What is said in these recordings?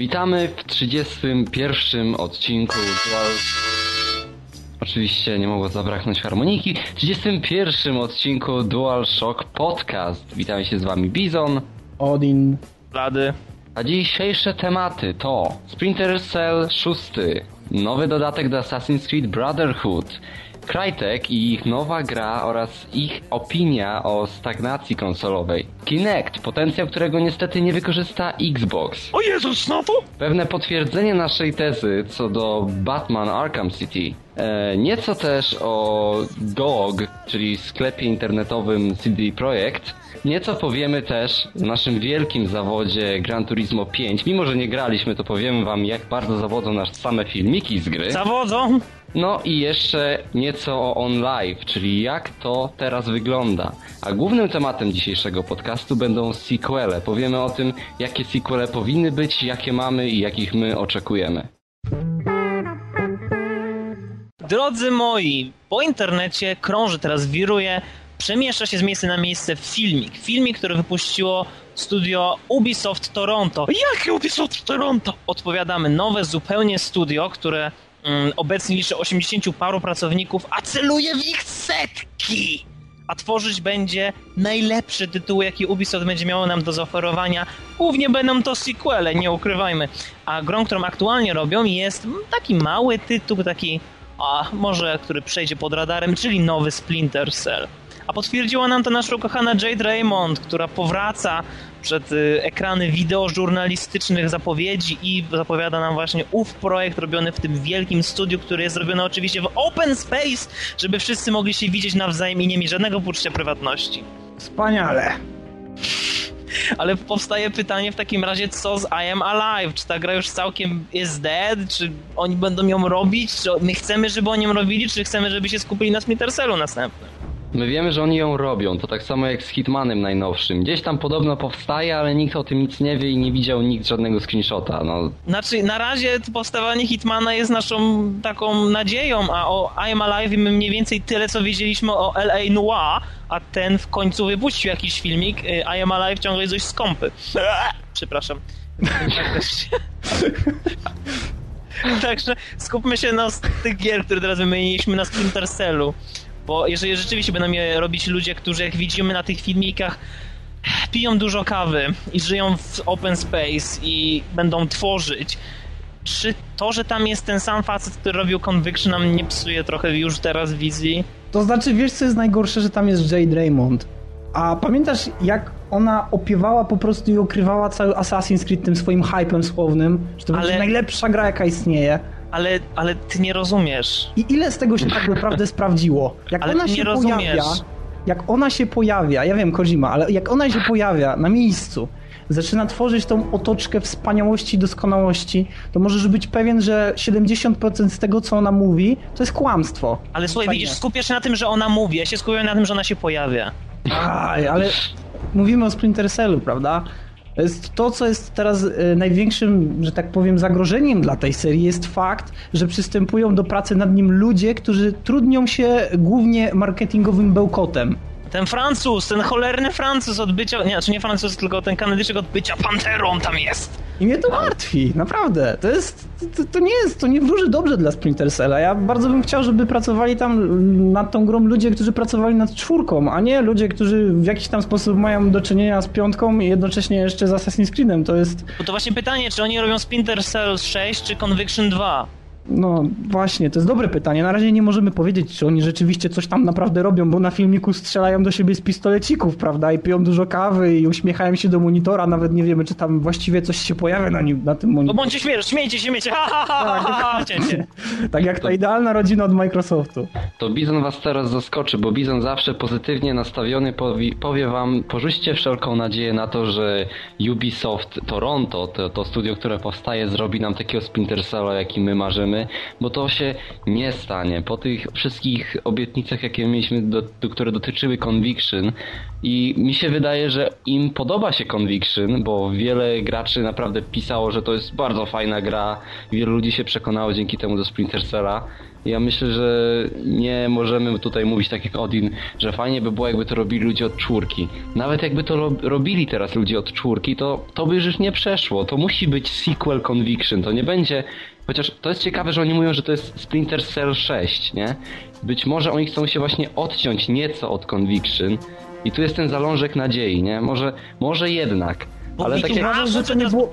Witamy w 31 odcinku Dual... Oczywiście nie mogło zabraknąć harmoniki. W 31 odcinku DualShock Podcast. Witam się z wami Bizon. Odin. Blady. A dzisiejsze tematy to Splinter Cell 6, nowy dodatek do Assassin's Creed Brotherhood, Crytek i ich nowa gra oraz ich opinia o stagnacji konsolowej. Kinect, potencjał którego niestety nie wykorzysta Xbox. O Jezus, znowu? Pewne potwierdzenie naszej tezy co do Batman Arkham City. E, nieco też o GOG, czyli sklepie internetowym CD Projekt. Nieco powiemy też w naszym wielkim zawodzie Gran Turismo 5. Mimo, że nie graliśmy, to powiemy wam, jak bardzo zawodzą nas same filmiki z gry. Zawodzą. No i jeszcze nieco o On Live, czyli jak to teraz wygląda. A głównym tematem dzisiejszego podcastu będą sequele. Powiemy o tym, jakie sequele powinny być, jakie mamy i jakich my oczekujemy. Drodzy moi, po internecie krąży teraz, wiruje, przemieszcza się z miejsca na miejsce filmik. Filmik, który wypuściło studio Ubisoft Toronto. Jakie Ubisoft Toronto? Odpowiadamy, nowe zupełnie studio, które obecnie liczy 80 paru pracowników, a celuje w ich setki! A tworzyć będzie najlepsze tytuły, jakie Ubisoft będzie miało nam do zaoferowania. Głównie będą to sequele, nie ukrywajmy. A grą, którą aktualnie robią jest taki mały tytuł, taki a może który przejdzie pod radarem, czyli nowy Splinter Cell. A potwierdziła nam to nasza ukochana Jade Raymond, która powraca przed y, ekrany wideo żurnalistycznych zapowiedzi i zapowiada nam właśnie ów projekt robiony w tym wielkim studiu, który jest robiony oczywiście w open space, żeby wszyscy mogli się widzieć nawzajem i nie mieć żadnego poczucia prywatności. Wspaniale. Ale powstaje pytanie w takim razie, co z I Am Alive? Czy ta gra już całkiem is dead? Czy oni będą ją robić? Czy my chcemy, żeby oni ją robili? Czy chcemy, żeby się skupili na Splinter Cellu następnym? My wiemy, że oni ją robią, to tak samo jak z Hitmanem najnowszym. Gdzieś tam podobno powstaje, ale nikt o tym nic nie wie i nie widział nikt żadnego screenshota. No, Znaczy, na razie powstawanie Hitmana jest naszą taką nadzieją, a o I Am Alive wiemy mniej więcej tyle, co wiedzieliśmy o L.A. Noir, a ten w końcu wypuścił jakiś filmik. y, I Am Alive ciągle jest dość skąpy. Przepraszam. Tak Także skupmy się na tych gier, które teraz wymieniliśmy na Splinter Cellu. Bo jeżeli rzeczywiście będą je robić ludzie, którzy jak widzimy na tych filmikach piją dużo kawy i żyją w open space i będą tworzyć, czy to, że tam jest ten sam facet, który robił Conviction nam nie psuje trochę już teraz wizji? To znaczy, wiesz co jest najgorsze, że tam jest Jade Raymond. A pamiętasz, jak ona opiewała po prostu i okrywała cały Assassin's Creed tym swoim hypem słownym, że to Ale- będzie najlepsza gra, jaka istnieje. Ale, ale ty nie rozumiesz. I ile z tego się tak naprawdę sprawdziło? Jak Ale ona się rozumiesz. pojawia, jak ona się pojawia, ja wiem Kojima, ale jak ona się pojawia na miejscu, zaczyna tworzyć tą otoczkę wspaniałości i doskonałości, to możesz być pewien, że 70% z tego, co ona mówi, to jest kłamstwo. Ale słuchaj, widzisz, skupiasz się na tym, że ona mówi, ja się skupiam na tym, że ona się pojawia. Aj, ale mówimy o Splinter Cellu, prawda? Jest to, co jest teraz e, największym, że tak powiem, zagrożeniem dla tej serii, jest fakt, że przystępują do pracy nad nim ludzie, którzy trudnią się głównie marketingowym bełkotem. Ten Francuz, ten cholerny Francuz od bycia, nie, znaczy nie Francuz, tylko ten Kanadyjczyk od bycia panterą tam jest. I mnie to martwi, naprawdę. To jest, to, to nie jest, to nie wróży dobrze dla Splinter Cella. Ja bardzo bym chciał, żeby pracowali tam nad tą grą ludzie, którzy pracowali nad czwórką, a nie ludzie, którzy w jakiś tam sposób mają do czynienia z piątką i jednocześnie jeszcze z Assassin's Creedem. To jest, Bo to właśnie pytanie, czy oni robią Splinter Cell 6 czy Conviction 2? No właśnie, to jest dobre pytanie. Na razie nie możemy powiedzieć, czy oni rzeczywiście coś tam naprawdę robią, bo na filmiku strzelają do siebie z pistolecików, prawda, i piją dużo kawy i uśmiechają się do monitora, nawet nie wiemy, czy tam właściwie coś się pojawia na nim, na tym No monitorze. bądźcie śmiesz, śmiejcie się, śmiejcie, ha, ha, ha, ha, ha, cięcie. Tak jak ta idealna rodzina od Microsoftu. to Bizon was teraz zaskoczy, bo Bizon zawsze pozytywnie nastawiony powie, powie wam, porzućcie wszelką nadzieję na to, że Ubisoft Toronto, to, to studio, które powstaje, zrobi nam takiego Splinter Cella, jaki my marzymy. Bo to się nie stanie. Po tych wszystkich obietnicach, jakie mieliśmy, do, które dotyczyły Conviction i mi się wydaje, że im podoba się Conviction, bo wiele graczy naprawdę pisało, że to jest bardzo fajna gra, wielu ludzi się przekonało dzięki temu do Splinter Cella. Ja myślę, że nie możemy tutaj mówić tak jak Odin, że fajnie by było jakby to robili ludzie od czwórki. Nawet jakby to ro robili teraz ludzie od czwórki, to, to by już nie przeszło. To musi być sequel Conviction, to nie będzie... Chociaż to jest ciekawe, że oni mówią, że to jest Splinter Cell 6, nie? Być może oni chcą się właśnie odciąć nieco od Conviction i tu jest ten zalążek nadziei, nie? Może, może jednak. Bo Ale takie- ważne, że to nie teraz było-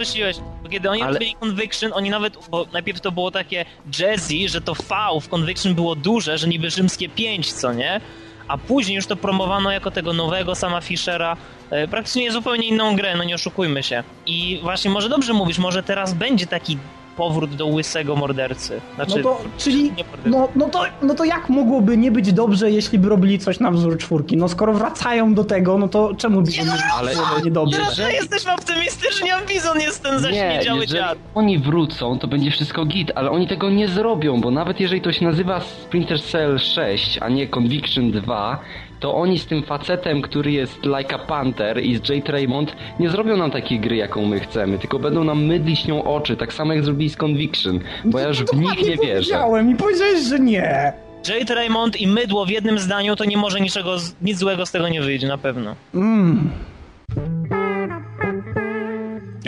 bo kiedy oni Ale- robili Conviction, oni nawet, bo najpierw to było takie jazzy, że to V w Conviction było duże, że niby rzymskie 5, co nie? A później już to promowano jako tego nowego sama Fischera, e, praktycznie zupełnie inną grę, no nie oszukujmy się. I właśnie może dobrze mówisz, może teraz będzie taki powrót do łysego mordercy. Znaczy, No to, czyli, nie no, no, to, no to jak mogłoby nie być dobrze, jeśli by robili coś na wzór czwórki? No skoro wracają do tego, no to czemu by Nie, no, ale- niedobrze? Teraz że jesteśmy optymistyczni, a Bizon jest ten Nie, zaśmiedziały jeżeli dziad. oni wrócą, to będzie wszystko git, ale oni tego nie zrobią, bo nawet jeżeli to się nazywa Splinter Cell 6, a nie Conviction 2, to oni z tym facetem, który jest like a Panther i z Jade Raymond nie zrobią nam takiej gry, jaką my chcemy, tylko będą nam mydlić nią oczy, tak samo jak zrobili z Conviction, bo ja już w nich nie wierzę. powiedziałem i powiedziałeś, że nie. Jade Raymond i mydło w jednym zdaniu, to nie może niczego, nic złego z tego nie wyjdzie, na pewno. Mm.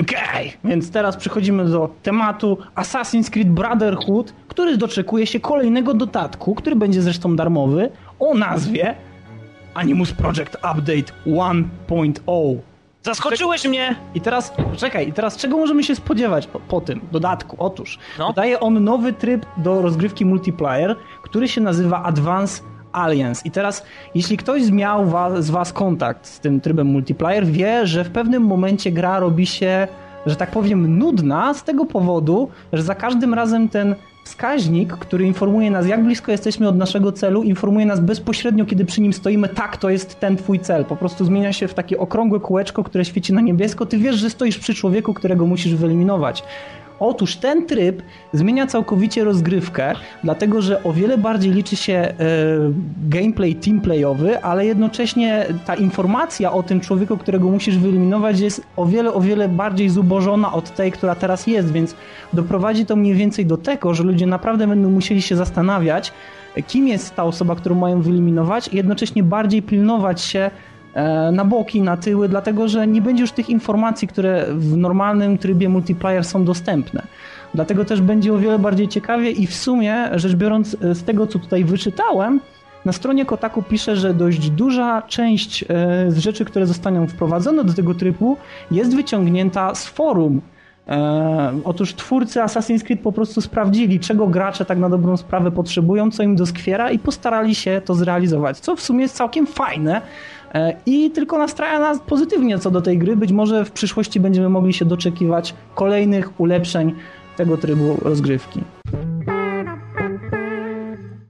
Okej, więc teraz przechodzimy do tematu Assassin's Creed Brotherhood, który doczekuje się kolejnego dodatku, który będzie zresztą darmowy, o nazwie Animus Project Update 1.0. Zaskoczyłeś mnie! I teraz, czekaj, i teraz czego możemy się spodziewać po, po tym dodatku? Otóż, No. daje on nowy tryb do rozgrywki multiplayer, który się nazywa Advance Alliance. I teraz, jeśli ktoś miał z was kontakt z tym trybem multiplayer, wie, że w pewnym momencie gra robi się, że tak powiem, nudna z tego powodu, że za każdym razem ten wskaźnik, który informuje nas, jak blisko jesteśmy od naszego celu, informuje nas bezpośrednio, kiedy przy nim stoimy, tak, to jest ten twój cel. Po prostu zmienia się w takie okrągłe kółeczko, które świeci na niebiesko. Ty wiesz, że stoisz przy człowieku, którego musisz wyeliminować. Otóż ten tryb zmienia całkowicie rozgrywkę, dlatego że o wiele bardziej liczy się e, gameplay teamplayowy, ale jednocześnie ta informacja o tym człowieku, którego musisz wyeliminować jest o wiele, o wiele bardziej zubożona od tej, która teraz jest, więc doprowadzi to mniej więcej do tego, że ludzie naprawdę będą musieli się zastanawiać, kim jest ta osoba, którą mają wyeliminować i jednocześnie bardziej pilnować się na boki, na tyły, dlatego że nie będzie już tych informacji, które w normalnym trybie multiplayer są dostępne. Dlatego też będzie o wiele bardziej ciekawie i w sumie, rzecz biorąc e, z tego, co tutaj wyczytałem, na stronie Kotaku pisze, że dość duża część e, z rzeczy, które zostaną wprowadzone do tego trybu jest wyciągnięta z forum. E, otóż twórcy Assassin's Creed po prostu sprawdzili, czego gracze tak na dobrą sprawę potrzebują, co im doskwiera i postarali się to zrealizować, co w sumie jest całkiem fajne e, i tylko nastraja nas pozytywnie co do tej gry. Być może w przyszłości będziemy mogli się doczekiwać kolejnych ulepszeń tego trybu rozgrywki.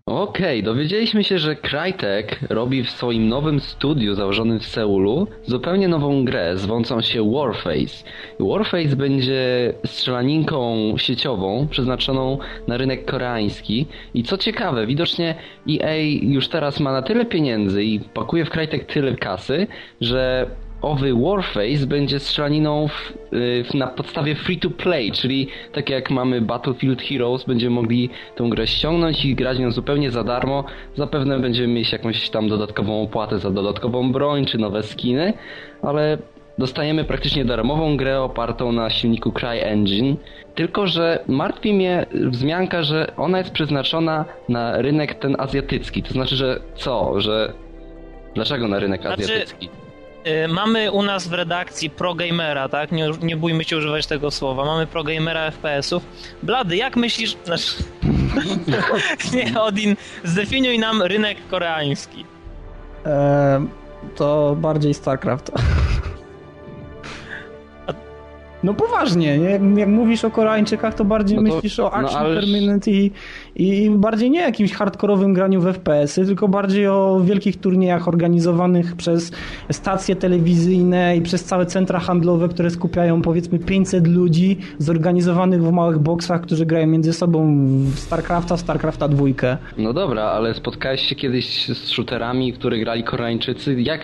Okej, dowiedzieliśmy się, że Crytek robi w swoim nowym studiu założonym w Seulu zupełnie nową grę zwącą się Warface. Warface będzie strzelaninką sieciową przeznaczoną na rynek koreański i co ciekawe, widocznie EA już teraz ma na tyle pieniędzy i pakuje w Crytek tyle kasy, że owy Warface będzie strzelaniną w, y, w, na podstawie free to play, czyli tak jak mamy Battlefield Heroes, będziemy mogli tę grę ściągnąć i grać nią zupełnie za darmo. Zapewne będziemy mieć jakąś tam dodatkową opłatę za dodatkową broń czy nowe skiny, ale dostajemy praktycznie darmową grę opartą na silniku CryEngine. Tylko, że martwi mnie wzmianka, że ona jest przeznaczona na rynek ten azjatycki. To znaczy, że co? Że Dlaczego na rynek Znaczy, azjatycki? Y, Mamy u nas w redakcji progamera, tak? Nie, nie bójmy się używać tego słowa. Mamy progamera FPS-ów. Blady, jak myślisz... Znaczy... nie, Odin, zdefiniuj nam rynek koreański. E, to bardziej StarCraft. No poważnie, jak, jak mówisz o Koreańczykach, to bardziej No to- myślisz o no Action ależ- per Minute i, i bardziej nie jakimś hardkorowym graniu w FPS-y, tylko bardziej o wielkich turniejach organizowanych przez stacje telewizyjne i przez całe centra handlowe, które skupiają powiedzmy 500 ludzi zorganizowanych w małych boksach, którzy grają między sobą w StarCrafta, w StarCrafta dwójkę. No dobra, ale spotkałeś się kiedyś z shooterami, w których grali Koreańczycy? Jak,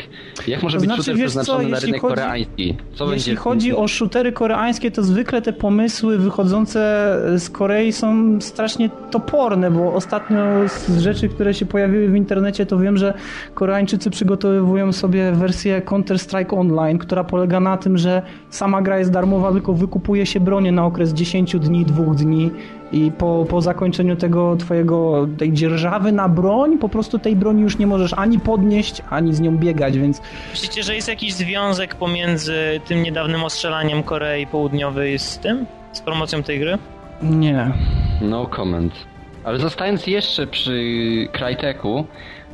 jak może To być znaczy, shooter wiesz co, przeznaczony na rynek chodzi- koreański? Co Jeśli będzie chodzi o shootery koreańskie, to zwykle te pomysły wychodzące z Korei są strasznie toporne, bo ostatnio z rzeczy, które się pojawiły w internecie, to wiem, że Koreańczycy przygotowują sobie wersję Counter-Strike Online, która polega na tym, że sama gra jest darmowa, tylko wykupuje się bronię na okres 10 dni, 2 dni i po, po zakończeniu tego twojego, tej dzierżawy na broń, po prostu tej broni już nie możesz ani podnieść, ani z nią biegać, więc Myślicie, że jest jakiś związek pomiędzy tym niedawnym ostrzelaniem Korei Południowej z tym? Z promocją tej gry? nie. No comment. Ale zostając jeszcze przy Cryteku,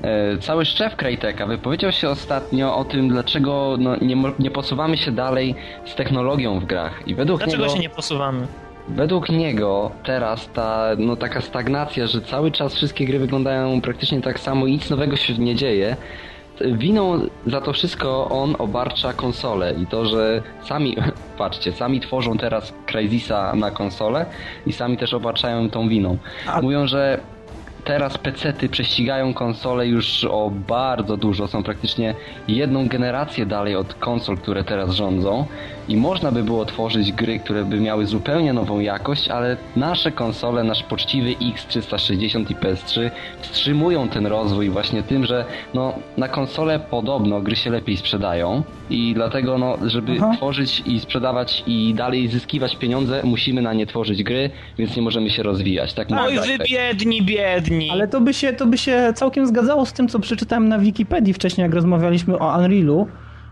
e, cały szef Cryteka wypowiedział się ostatnio o tym, dlaczego no, nie, nie posuwamy się dalej z technologią w grach. I według Dlaczego niego... się nie posuwamy? Według niego teraz ta no, taka stagnacja, że cały czas wszystkie gry wyglądają praktycznie tak samo i nic nowego się nie dzieje, winą za to wszystko on obarcza konsole i to, że sami, patrzcie, sami tworzą teraz Crysisa na konsolę i sami też obarczają tą winą. A- Mówią, że teraz PC-ty prześcigają konsole już o bardzo dużo, są praktycznie jedną generację dalej od konsol, które teraz rządzą i można by było tworzyć gry, które by miały zupełnie nową jakość, ale nasze konsole, nasz poczciwy X360 i PS3 wstrzymują ten rozwój właśnie tym, że no, na konsole podobno gry się lepiej sprzedają i dlatego no, żeby Aha. tworzyć i sprzedawać i dalej zyskiwać pieniądze, musimy na nie tworzyć gry, więc nie możemy się rozwijać. Tak Oj, wy Crytek. biedni, biedni! Ale to by, się, to by się całkiem zgadzało z tym, co przeczytałem na Wikipedii wcześniej, jak rozmawialiśmy o Unrealu.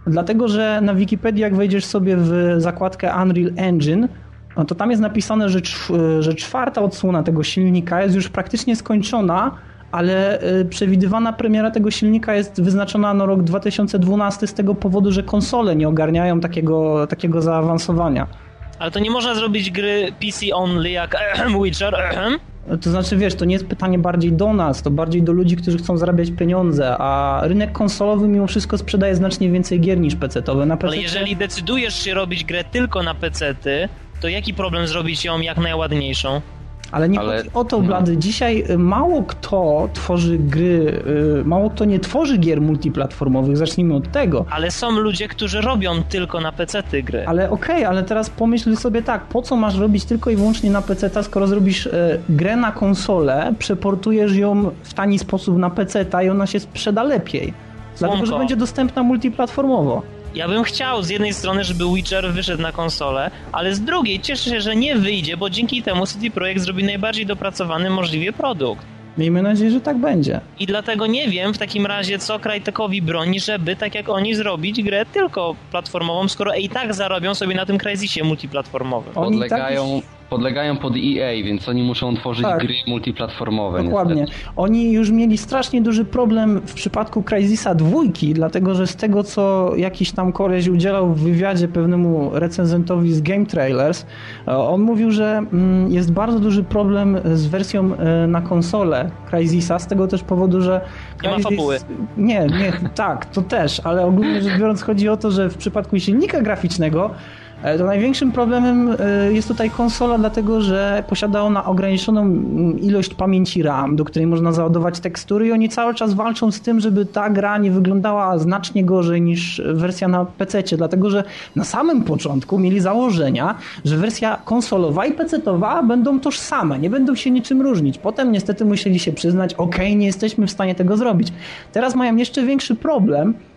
Dlatego, że na Wikipedii, jak wejdziesz sobie w zakładkę Unreal Engine, no to tam jest napisane, że, że czwarta odsłona tego silnika jest już praktycznie skończona, ale y, przewidywana premiera tego silnika jest wyznaczona na rok 2012 z tego powodu, że konsole nie ogarniają takiego, takiego zaawansowania. Ale to nie można zrobić gry PC only jak Witcher. To znaczy, wiesz, to nie jest pytanie bardziej do nas, to bardziej do ludzi, którzy chcą zarabiać pieniądze, a rynek konsolowy mimo wszystko sprzedaje znacznie więcej gier niż PC-towe. Na PC Ale jeżeli decydujesz się robić grę tylko na PC-ty, to jaki problem zrobić ją jak najładniejszą? Ale nie Ale- chodzi o to, no. Blady. Dzisiaj y, mało kto tworzy gry, y, mało kto nie tworzy gier multiplatformowych, zacznijmy od tego. Ale są ludzie, którzy robią tylko na PC-ty gry. Ale okej, ale teraz pomyśl sobie tak, po co masz robić tylko i wyłącznie na PC, skoro zrobisz e, grę na konsolę, przeportujesz ją w tani sposób na PC i ona się sprzeda lepiej. Dlatego, że Słonko. będzie dostępna multiplatformowo. Ja bym chciał z jednej strony, żeby Witcher wyszedł na konsolę, ale z drugiej cieszę się, że nie wyjdzie, bo dzięki temu CD Projekt zrobi najbardziej dopracowany możliwie produkt. Miejmy nadzieję, że tak będzie. I dlatego nie wiem w takim razie, co Crytekowi broni, żeby tak jak oni zrobić grę tylko platformową, skoro i tak zarobią sobie na tym Crysisie multiplatformowym. Tak Podlegają, już- podlegają pod EA, więc oni muszą tworzyć Tak. gry multiplatformowe. Dokładnie. niestety. Oni już mieli strasznie duży problem w przypadku Crysisa dwójki, dlatego że z tego, co jakiś tam koleś udzielał w wywiadzie pewnemu recenzentowi z Game Trailers, e, on mówił, że mm, jest bardzo duży problem z wersją e, na konsolę Crysisa, z tego też powodu, że Nie ma fabuły. Nie, nie, tak, to też, ale ogólnie rzecz biorąc chodzi o to, że w przypadku silnika graficznego To największym problemem e, jest tutaj konsola, dlatego że posiada ona ograniczoną mm, ilość pamięci RAM, do której można załadować tekstury i oni cały czas walczą z tym, żeby ta gra nie wyglądała znacznie gorzej niż wersja na PC, dlatego że na samym początku mieli założenia, że wersja konsolowa i PC-towa będą tożsame, nie będą się niczym różnić. Potem niestety musieli się przyznać, ok, nie jesteśmy w stanie tego zrobić. Teraz mają jeszcze większy problem, e,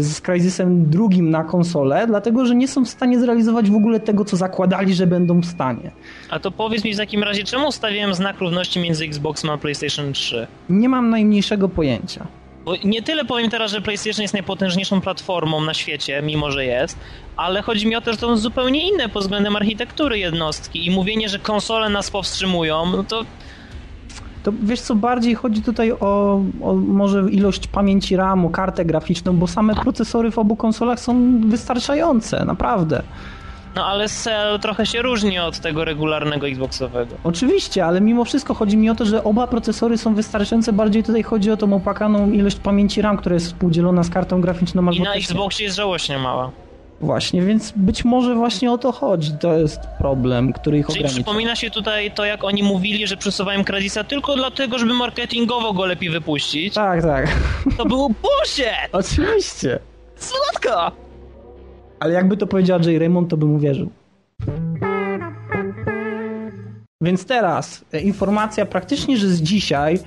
z Crysisem drugim na konsolę, dlatego że nie są w stanie zrealizować w ogóle tego, co zakładali, że będą w stanie. A to powiedz mi w takim razie, czemu stawiałem znak równości między Xboxem a PlayStation 3? Nie mam najmniejszego pojęcia. Bo nie tyle powiem teraz, że PlayStation jest najpotężniejszą platformą na świecie, mimo że jest, ale chodzi mi o to, że to są zupełnie inne pod względem architektury jednostki i mówienie, że konsole nas powstrzymują, no to To wiesz co, bardziej chodzi tutaj o, o może ilość pamięci RAM, kartę graficzną, bo same procesory w obu konsolach są wystarczające, naprawdę. No ale Cell trochę się różni od tego regularnego Xboxowego. Oczywiście, ale mimo wszystko chodzi mi o to, że oba procesory są wystarczające. Bardziej tutaj chodzi o tą opłakaną ilość pamięci RAM, która jest współdzielona z kartą graficzną. I na. Xboxie jest żałośnie mała. Właśnie, więc być może właśnie o to chodzi. To jest problem, który ich Czyli ogranicza. przypomina się tutaj to, jak oni mówili, że przesuwają Cryzisa tylko dlatego, żeby marketingowo go lepiej wypuścić. Tak, tak. To było bullshit! Oczywiście. Słodko! Ale jakby to powiedział J. Raymond, to bym uwierzył. Więc teraz e, informacja praktycznie, że z dzisiaj,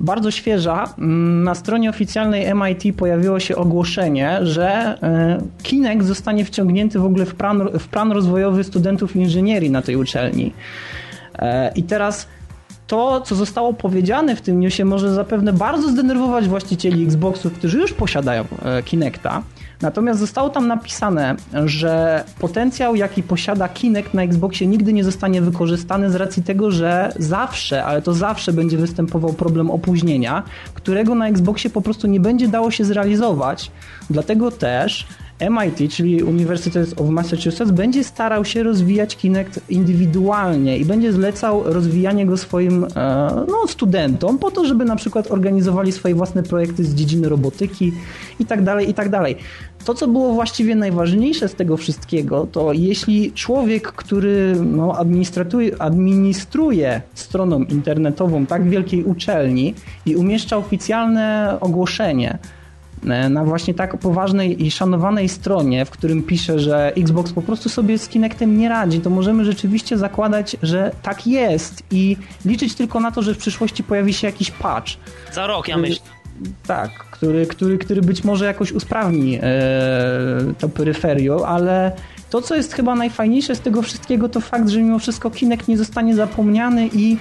bardzo świeża, mm, na stronie oficjalnej MIT pojawiło się ogłoszenie, że e, Kinect zostanie wciągnięty w ogóle w plan, w plan rozwojowy studentów inżynierii na tej uczelni. E, I teraz to, co zostało powiedziane w tym newsie, może zapewne bardzo zdenerwować właścicieli Xboxów, którzy już posiadają e, Kinecta. Natomiast zostało tam napisane, że potencjał, jaki posiada Kinect na Xboxie, nigdy nie zostanie wykorzystany z racji tego, że zawsze, ale to zawsze będzie występował problem opóźnienia, którego na Xboxie po prostu nie będzie dało się zrealizować. Dlatego też MIT, czyli University of Massachusetts, będzie starał się rozwijać Kinect indywidualnie i będzie zlecał rozwijanie go swoim e, no, studentom po to, żeby na przykład organizowali swoje własne projekty z dziedziny robotyki i tak dalej, i tak dalej. To, co było właściwie najważniejsze z tego wszystkiego, to jeśli człowiek, który no, administruje, stroną internetową tak wielkiej uczelni i umieszcza oficjalne ogłoszenie, na właśnie tak poważnej i szanowanej stronie, w którym pisze, że Xbox po prostu sobie z Kinectem nie radzi, to możemy rzeczywiście zakładać, że tak jest i liczyć tylko na to, że w przyszłości pojawi się jakiś patch. Za rok, ja myślę. Tak, który, który, który być może jakoś usprawni e, to peryferio, ale to, co jest chyba najfajniejsze z tego wszystkiego, to fakt, że mimo wszystko Kinect nie zostanie zapomniany i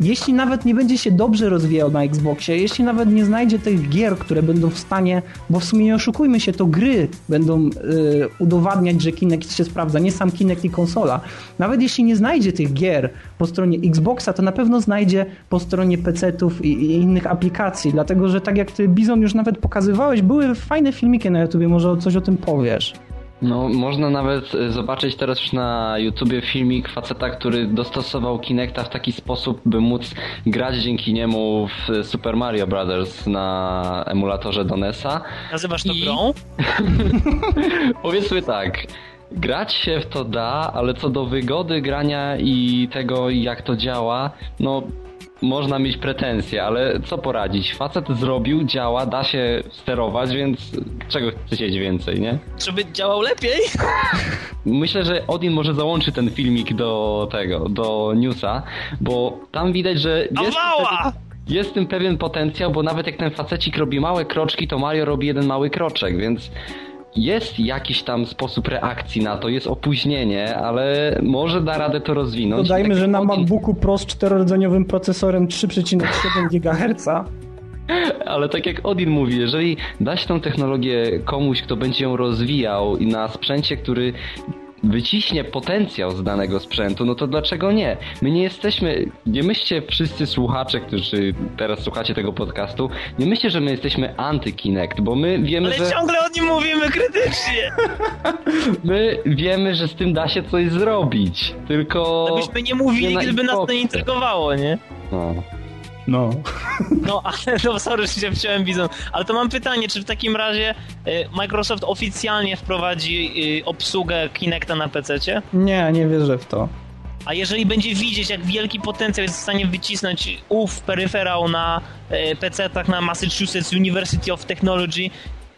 jeśli nawet nie będzie się dobrze rozwijał na Xboxie, jeśli nawet nie znajdzie tych gier, które będą w stanie, bo w sumie nie oszukujmy się, to gry będą y, udowadniać, że Kinect się sprawdza, nie sam Kinect i konsola. Nawet jeśli nie znajdzie tych gier po stronie Xboxa, to na pewno znajdzie po stronie PC-ów i, i innych aplikacji, dlatego że tak jak ty Bizon już nawet pokazywałeś, były fajne filmiki na YouTubie, może coś o tym powiesz. No, można nawet y, zobaczyć teraz już na YouTubie filmik faceta, który dostosował Kinecta w taki sposób, by móc grać dzięki niemu w Super Mario Bros. na emulatorze Donesa. Nazywasz to I- grą? Powiedzmy tak, grać się w to da, ale co do wygody grania i tego jak to działa, no można mieć pretensje, ale co poradzić? Facet zrobił, działa, da się sterować, więc czego chcieć więcej, nie? Żeby działał lepiej? Myślę, że Odin może załączy ten filmik do tego, do newsa, bo tam widać, że jest, jest w tym pewien potencjał, bo nawet jak ten facecik robi małe kroczki, to Mario robi jeden mały kroczek, więc jest jakiś tam sposób reakcji na to, jest opóźnienie, ale może da radę to rozwinąć. Dodajmy, Tak że na MacBooku Pro z czterordzeniowym procesorem 3,7 GHz Ale tak jak Odin mówi, jeżeli da się tą technologię komuś, kto będzie ją rozwijał i na sprzęcie, który wyciśnie potencjał z danego sprzętu, no to dlaczego nie? My nie jesteśmy, nie myślcie wszyscy słuchacze, którzy teraz słuchacie tego podcastu, nie myślcie, że my jesteśmy anty-Kinect, bo my wiemy, Ale że ciągle o nim mówimy krytycznie. my wiemy, że z tym da się coś zrobić, tylko... Gdybyśmy nie mówili, na gdyby nas to nie intrygowało, nie? No. No. No, ale no sorry, że się wciąłem bizon. Ale to mam pytanie, czy w takim razie y, Microsoft oficjalnie wprowadzi y, obsługę Kinecta na PC-cie? Nie, nie wierzę w to. A jeżeli będzie widzieć, jak wielki potencjał jest w stanie wycisnąć ów peryferał na y, PC-tach na Massachusetts University of Technology,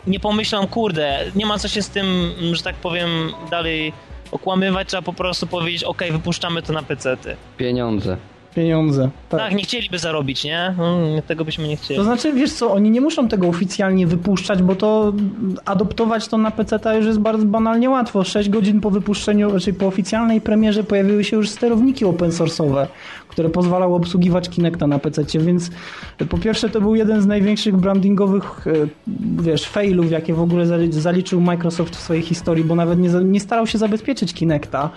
nie pomyślą, kurde, nie ma co się z tym, że tak powiem, dalej okłamywać, trzeba po prostu powiedzieć, ok, wypuszczamy to na PC-ty. Pieniądze. Pieniądze. Tak. Tak, nie chcieliby zarobić, nie? Mm, tego byśmy nie chcieli. To znaczy, wiesz co, oni nie muszą tego oficjalnie wypuszczać, bo to adoptować to na PC już jest bardzo banalnie łatwo. 6 godzin po wypuszczeniu, znaczy po oficjalnej premierze pojawiły się już sterowniki open source'owe, które pozwalały obsługiwać Kinecta na PC, więc po pierwsze to był jeden z największych brandingowych, e, wiesz, failów, jakie w ogóle zali- zaliczył Microsoft w swojej historii, bo nawet nie, nie starał się zabezpieczyć Kinecta.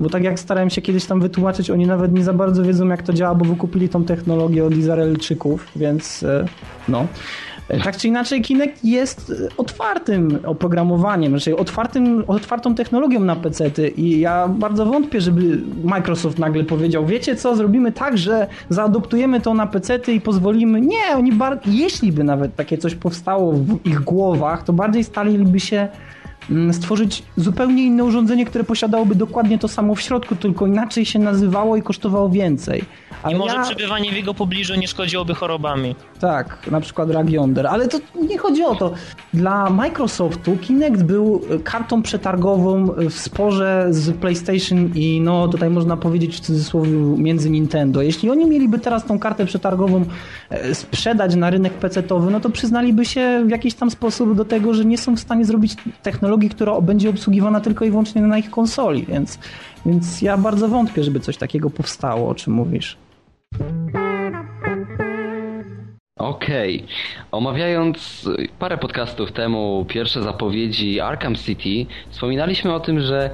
Bo tak jak starałem się kiedyś tam wytłumaczyć, oni nawet nie za bardzo wiedzą jak to działa, bo wykupili tą technologię od Izraelczyków, więc e, no. Tak czy inaczej, Kinect jest otwartym oprogramowaniem, znaczy otwartym, otwartą technologią na PC-ty i ja bardzo wątpię, żeby Microsoft nagle powiedział, wiecie co, zrobimy tak, że zaadoptujemy to na PC-ty i pozwolimy. Nie, oni jeśli by nawet takie coś powstało w ich głowach, to bardziej staliby się stworzyć zupełnie inne urządzenie, które posiadałoby dokładnie to samo w środku, tylko inaczej się nazywało i kosztowało więcej. Ale I może ja... przebywanie w jego pobliżu nie szkodziłoby chorobami. Tak, na przykład rak jąder, ale to nie chodzi o to. Dla Microsoftu Kinect był kartą przetargową w sporze z PlayStation i no tutaj można powiedzieć w cudzysłowie między Nintendo. Jeśli oni mieliby teraz tą kartę przetargową e, sprzedać na rynek PC-towy, no to przyznaliby się w jakiś tam sposób do tego, że nie są w stanie zrobić technologii, która będzie obsługiwana tylko i wyłącznie na ich konsoli, więc, więc ja bardzo wątpię, żeby coś takiego powstało, o czym mówisz. Okej. Okay. Omawiając parę podcastów temu pierwsze zapowiedzi Arkham City, wspominaliśmy o tym, że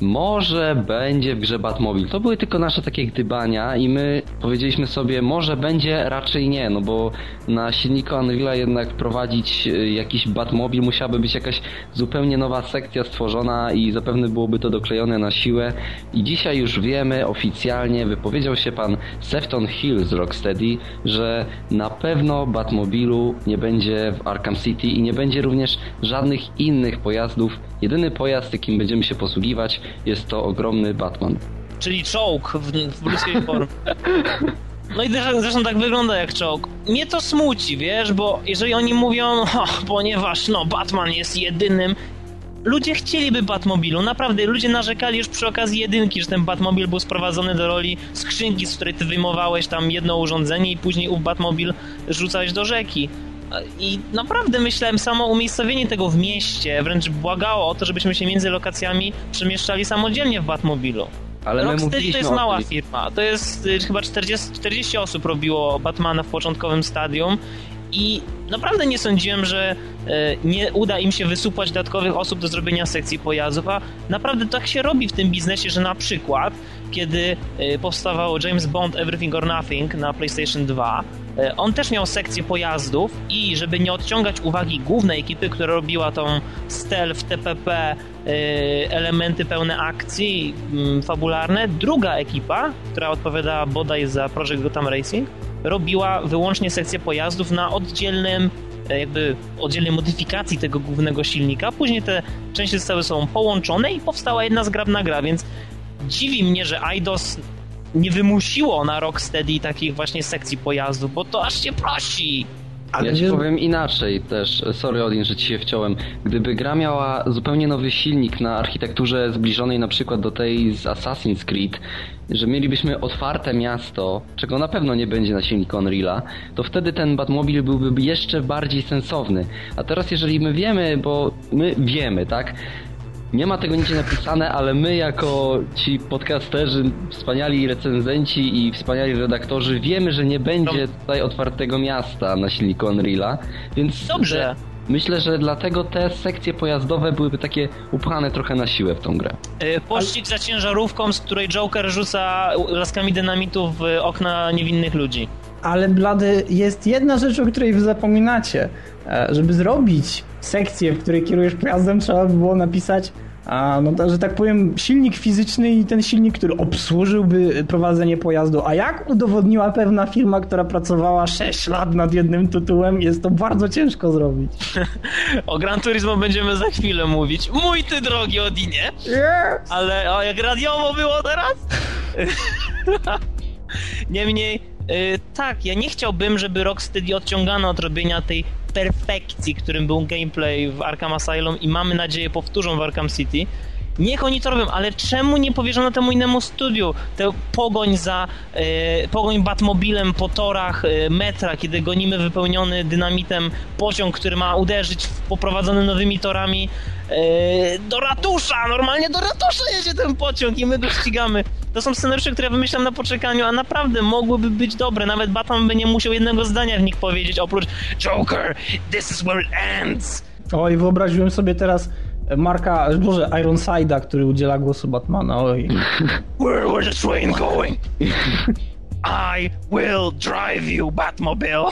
może będzie w grze Batmobile. To były tylko nasze takie gdybania i my powiedzieliśmy sobie, może będzie, raczej nie, no bo na silniku Unreal'a jednak prowadzić e, jakiś Batmobile musiałaby być jakaś zupełnie nowa sekcja stworzona i zapewne byłoby to doklejone na siłę. I dzisiaj już wiemy oficjalnie, wypowiedział się pan Sefton Hill z Rocksteady, że na pewno Batmobilu nie będzie w Arkham City i nie będzie również żadnych innych pojazdów. Jedyny pojazd, jakim będziemy się posługiwać, jest to ogromny Batman. Czyli czołg w, w formie. No i zresztą tak wygląda jak czołg. Mnie to smuci, wiesz, bo jeżeli oni mówią, oh, ponieważ no Batman jest jedynym, ludzie chcieliby Batmobilu, naprawdę, ludzie narzekali już przy okazji jedynki, że ten Batmobil był sprowadzony do roli skrzynki, z której ty wyjmowałeś tam jedno urządzenie i później ów Batmobil rzucałeś do rzeki. I naprawdę myślałem, samo umiejscowienie tego w mieście wręcz błagało o to, żebyśmy się między lokacjami przemieszczali samodzielnie w Batmobilu. Ale Rocksteady to jest mała firma. To jest y, chyba 40, 40 osób robiło Batmana w początkowym stadium i naprawdę nie sądziłem, że e, nie uda im się wysupłać dodatkowych osób do zrobienia sekcji pojazdów, a naprawdę tak się robi w tym biznesie, że na przykład kiedy e, powstawał James Bond Everything or Nothing na PlayStation 2, e, on też miał sekcję pojazdów i żeby nie odciągać uwagi głównej ekipy, która robiła tą stealth, TPP, elementy pełne akcji mm, fabularne, druga ekipa, która odpowiadała bodaj za Project Gotham Racing, robiła wyłącznie sekcję pojazdów na oddzielnym e, jakby oddzielnej modyfikacji tego głównego silnika. Później te części zostały sobą połączone i powstała jedna zgrabna gra, więc dziwi mnie, że IDOS nie wymusiło na Rocksteady takich właśnie sekcji pojazdów, bo to aż się prosi. Ale ja ci powiem inaczej też, sorry Odin, że ci się wciąłem. Gdyby gra miała zupełnie nowy silnik na architekturze zbliżonej na przykład do tej z Assassin's Creed, że mielibyśmy otwarte miasto, czego na pewno nie będzie na silniku Unreal'a, to wtedy ten Batmobil byłby jeszcze bardziej sensowny. A teraz jeżeli my wiemy, bo my wiemy, tak? Nie ma tego nigdzie napisane, ale my jako ci podcasterzy, wspaniali recenzenci i wspaniali redaktorzy wiemy, że nie będzie tutaj otwartego miasta na silniku Unreal'a, więc... Dobrze. Myślę, że dlatego te sekcje pojazdowe byłyby takie upchane trochę na siłę w tą grę. Yy, pościg za ciężarówką, z której Joker rzuca laskami dynamitu w okna niewinnych ludzi. Ale Blady, jest jedna rzecz, o której wy zapominacie. E, żeby zrobić sekcję, w której kierujesz pojazdem, trzeba by było napisać a, no, że tak powiem, silnik fizyczny i ten silnik, który obsłużyłby prowadzenie pojazdu. A jak udowodniła pewna firma, która pracowała 6 lat nad jednym tytułem, jest to bardzo ciężko zrobić. o Gran Turismo będziemy za chwilę mówić. Mój ty drogi Odinie! Yes. Ale o, jak radiowo było teraz? Niemniej, yy, tak, ja nie chciałbym, żeby Rocksteady odciągano od robienia tej perfekcji, którym był gameplay w Arkham Asylum i mamy nadzieję powtórzą w Arkham City. Niech oni to robią, ale czemu nie powierzono temu innemu studiu? Tę pogoń za, e, pogoń Batmobilem po torach e, metra, kiedy gonimy wypełniony dynamitem pociąg, który ma uderzyć w poprowadzony nowymi torami e, do ratusza! Normalnie do ratusza jedzie ten pociąg i my go ścigamy. To są scenariusze, które wymyślam na poczekaniu, a naprawdę mogłyby być dobre. Nawet Batman by nie musiał jednego zdania w nich powiedzieć, oprócz Joker, this is where it ends. Oj, wyobraziłem sobie teraz Marka, Boże, Ironside'a, który udziela głosu Batmana, oj. Where, where's the train going? I will drive you, Batmobile.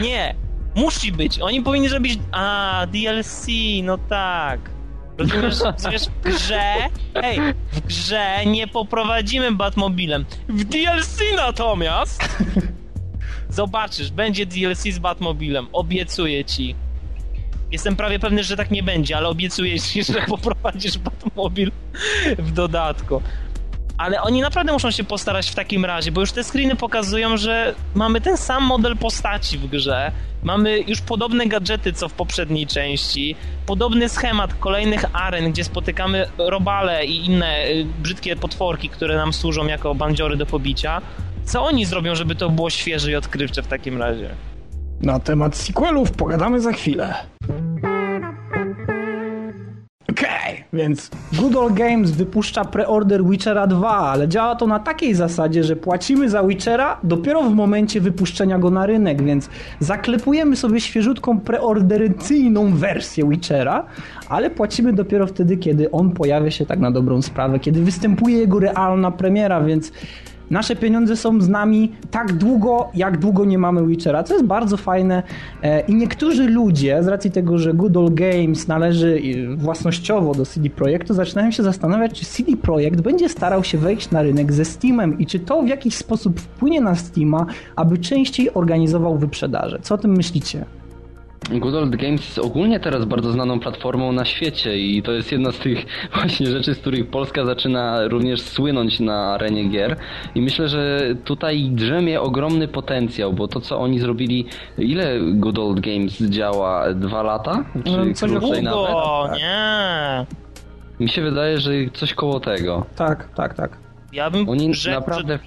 Nie, Musi być. Oni powinni zrobić. A, DLC, no tak. Rozumiesz, rozumiesz, w grze, hej, w grze nie poprowadzimy Batmobilem. W DLC natomiast zobaczysz, będzie DLC z Batmobilem, obiecuję ci. Jestem prawie pewny, że tak nie będzie, ale obiecuję ci, że poprowadzisz Batmobil w dodatku. Ale oni naprawdę muszą się postarać w takim razie, bo już te screeny pokazują, że mamy ten sam model postaci w grze, mamy już podobne gadżety co w poprzedniej części, podobny schemat kolejnych aren, gdzie spotykamy robale i inne y, brzydkie potworki, które nam służą jako bandziory do pobicia. Co oni zrobią, żeby to było świeże i odkrywcze w takim razie? Na temat sequelów pogadamy za chwilę. Okej, więc Good Old Games wypuszcza preorder Witchera 2, ale działa to na takiej zasadzie, że płacimy za Witchera dopiero w momencie wypuszczenia go na rynek, więc zaklepujemy sobie świeżutką preorderycyjną wersję Witchera, ale płacimy dopiero wtedy, kiedy on pojawia się tak na dobrą sprawę, kiedy występuje jego realna premiera, więc Nasze pieniądze są z nami tak długo, jak długo nie mamy Witchera, co jest bardzo fajne. E, I niektórzy ludzie, z racji tego, że Good Old Games należy e, własnościowo do CD Projektu, zaczynają się zastanawiać, czy CD Projekt będzie starał się wejść na rynek ze Steamem i czy to w jakiś sposób wpłynie na Steama, aby częściej organizował wyprzedaże. Co o tym myślicie? Good Old Games jest ogólnie teraz bardzo znaną platformą na świecie i to jest jedna z tych właśnie rzeczy, z których Polska zaczyna również słynąć na arenie gier i myślę, że tutaj drzemie ogromny potencjał, bo to co oni zrobili, ile Good Old Games działa? Dwa lata? Czy No, coś krócej nawet? Długo, nie. Mi się wydaje, że coś koło tego. Tak, tak, tak. Ja bym Oni rzekł, naprawdę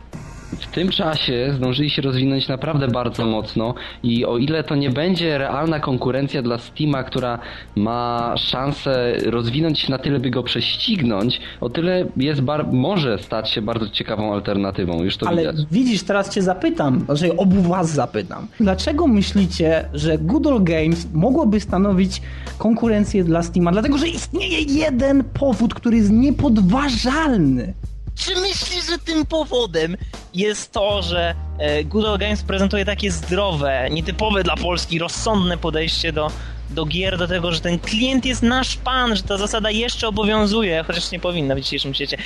w tym czasie zdążyli się rozwinąć naprawdę bardzo mocno i o ile to nie będzie realna konkurencja dla Steama, która ma szansę rozwinąć się na tyle, by go prześcignąć, o tyle jest może stać się bardzo ciekawą alternatywą. Już to Ale widać. widzisz, teraz cię zapytam, znaczy obu was zapytam. Dlaczego myślicie, że Good Old Games mogłoby stanowić konkurencję dla Steama? Dlatego, że istnieje jeden powód, który jest niepodważalny. Czy myślisz, że tym powodem jest to, że e, Good Games prezentuje takie zdrowe, nietypowe dla Polski, rozsądne podejście do, do gier, do tego, że ten klient jest nasz pan, że ta zasada jeszcze obowiązuje, chociaż nie powinna w dzisiejszym świecie.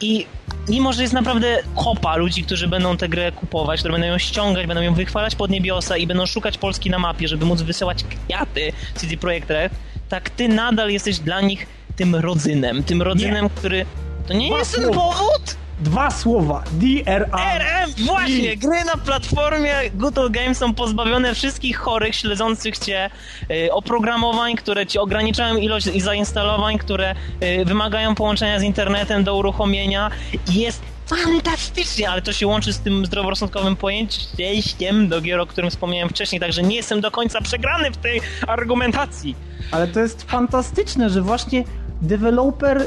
I mimo, że jest naprawdę kopa ludzi, którzy będą tę grę kupować, które będą ją ściągać, będą ją wychwalać pod niebiosa i będą szukać Polski na mapie, żeby móc wysyłać kwiaty CD Projekt Red, tak ty nadal jesteś dla nich tym rodzynem, tym rodzynem, który... To nie Dwa jest ten słowa. powód? Dwa słowa. DRA. RM! Właśnie! Gry na platformie Good Old Games są pozbawione wszystkich chorych, śledzących cię y, oprogramowań, które ci ograniczają ilość i zainstalowań, które y, wymagają połączenia z internetem do uruchomienia. Jest fantastycznie, ale to się łączy z tym zdroworozsądkowym pojęciem do gier, o którym wspomniałem wcześniej, także nie jestem do końca przegrany w tej argumentacji. Ale to jest fantastyczne, że właśnie deweloper,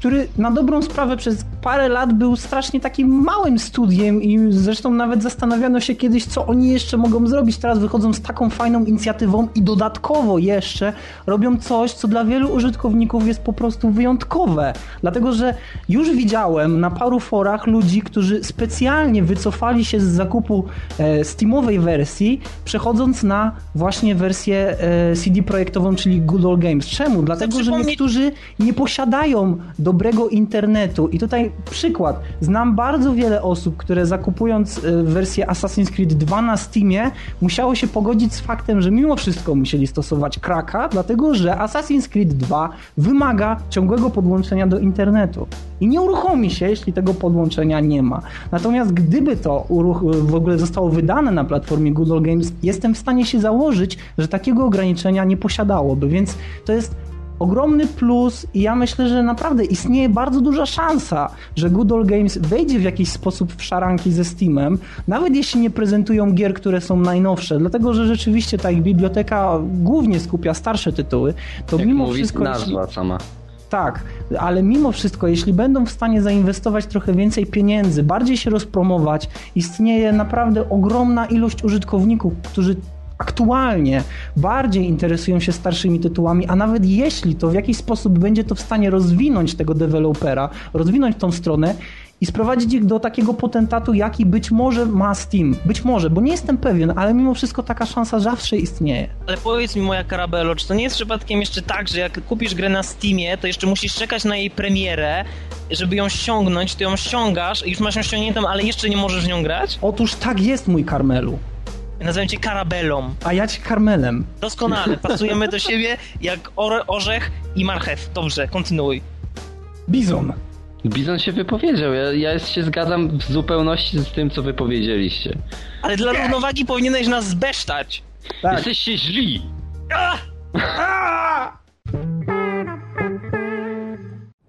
który na dobrą sprawę przez parę lat był strasznie takim małym studiem i zresztą nawet zastanawiano się kiedyś, co oni jeszcze mogą zrobić. Teraz wychodzą z taką fajną inicjatywą i dodatkowo jeszcze robią coś, co dla wielu użytkowników jest po prostu wyjątkowe. Dlatego, że już widziałem na paru forach ludzi, którzy specjalnie wycofali się z zakupu e, Steamowej wersji, przechodząc na właśnie wersję e, CD projektową, czyli Good Old Games. Czemu? Dlatego, że niektórzy nie posiadają dobrego internetu. I tutaj przykład. Znam bardzo wiele osób, które zakupując e, wersję Assassin's Creed 2 na Steamie, musiało się pogodzić z faktem, że mimo wszystko musieli stosować kraka, dlatego że Assassin's Creed 2 wymaga ciągłego podłączenia do internetu. I nie uruchomi się, jeśli tego podłączenia nie ma. Natomiast gdyby to w ogóle zostało wydane na platformie Google Games, jestem w stanie się założyć, że takiego ograniczenia nie posiadałoby, więc to jest ogromny plus i ja myślę, że naprawdę istnieje bardzo duża szansa, że Good Old Games wejdzie w jakiś sposób w szaranki ze Steamem, nawet jeśli nie prezentują gier, które są najnowsze, dlatego że rzeczywiście ta ich biblioteka głównie skupia starsze tytuły, to Jak mimo mówi wszystko... jeśli- nazwa sama. tak, ale mimo wszystko, jeśli będą w stanie zainwestować trochę więcej pieniędzy, bardziej się rozpromować, istnieje naprawdę ogromna ilość użytkowników, którzy aktualnie bardziej interesują się starszymi tytułami, a nawet jeśli to w jakiś sposób będzie to w stanie rozwinąć tego dewelopera, rozwinąć tą stronę, i sprowadzić ich do takiego potentatu, jaki być może ma Steam. Być może, bo nie jestem pewien, ale mimo wszystko taka szansa zawsze istnieje. Ale powiedz mi, moja Karabelo, czy to nie jest przypadkiem jeszcze tak, że jak kupisz grę na Steamie, to jeszcze musisz czekać na jej premierę, żeby ją ściągnąć, ty ją ściągasz i już masz ją ściągniętą, ale jeszcze nie możesz w nią grać? Otóż tak jest, mój Karmelu. Nazywam cię Karabelą. A ja ci Karmelem. Doskonale, pasujemy do siebie jak orzech i marchew. Dobrze, kontynuuj. Bizon. Bizon się wypowiedział. Ja, ja się zgadzam w zupełności z tym, co wy powiedzieliście. Ale dla równowagi powinieneś nas zbesztać. Tak. Jesteście źli!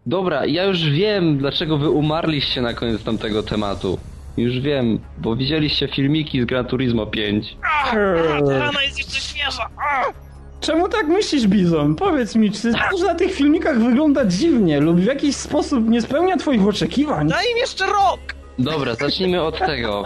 Dobra, ja już wiem, dlaczego wy umarliście na koniec tamtego tematu. Już wiem, bo widzieliście filmiki z Gran Turismo 5. A, ta rana jest jeszcze świeża. A! Czemu tak myślisz, Bizon? Powiedz mi, czy to na tych filmikach wygląda dziwnie lub w jakiś sposób nie spełnia twoich oczekiwań? Daj im jeszcze rok! Dobra, zacznijmy od tego.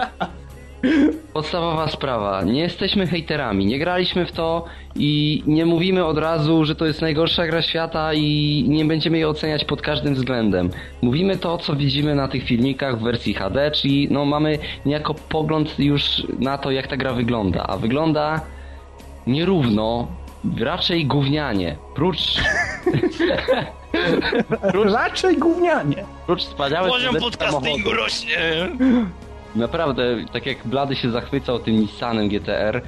Podstawowa sprawa. Nie jesteśmy hejterami, nie graliśmy w to i nie mówimy od razu, że to jest najgorsza gra świata i nie będziemy jej oceniać pod każdym względem. Mówimy to, co widzimy na tych filmikach w wersji HD, czyli no mamy niejako pogląd już na to, jak ta gra wygląda. A wygląda nierówno, raczej gównianie. Prócz... prócz, Raczej gównianie. prócz wspaniałych Poziom podcastingu samochodów. rośnie. Naprawdę, tak jak Blady się zachwycał tym Nissanem GTR,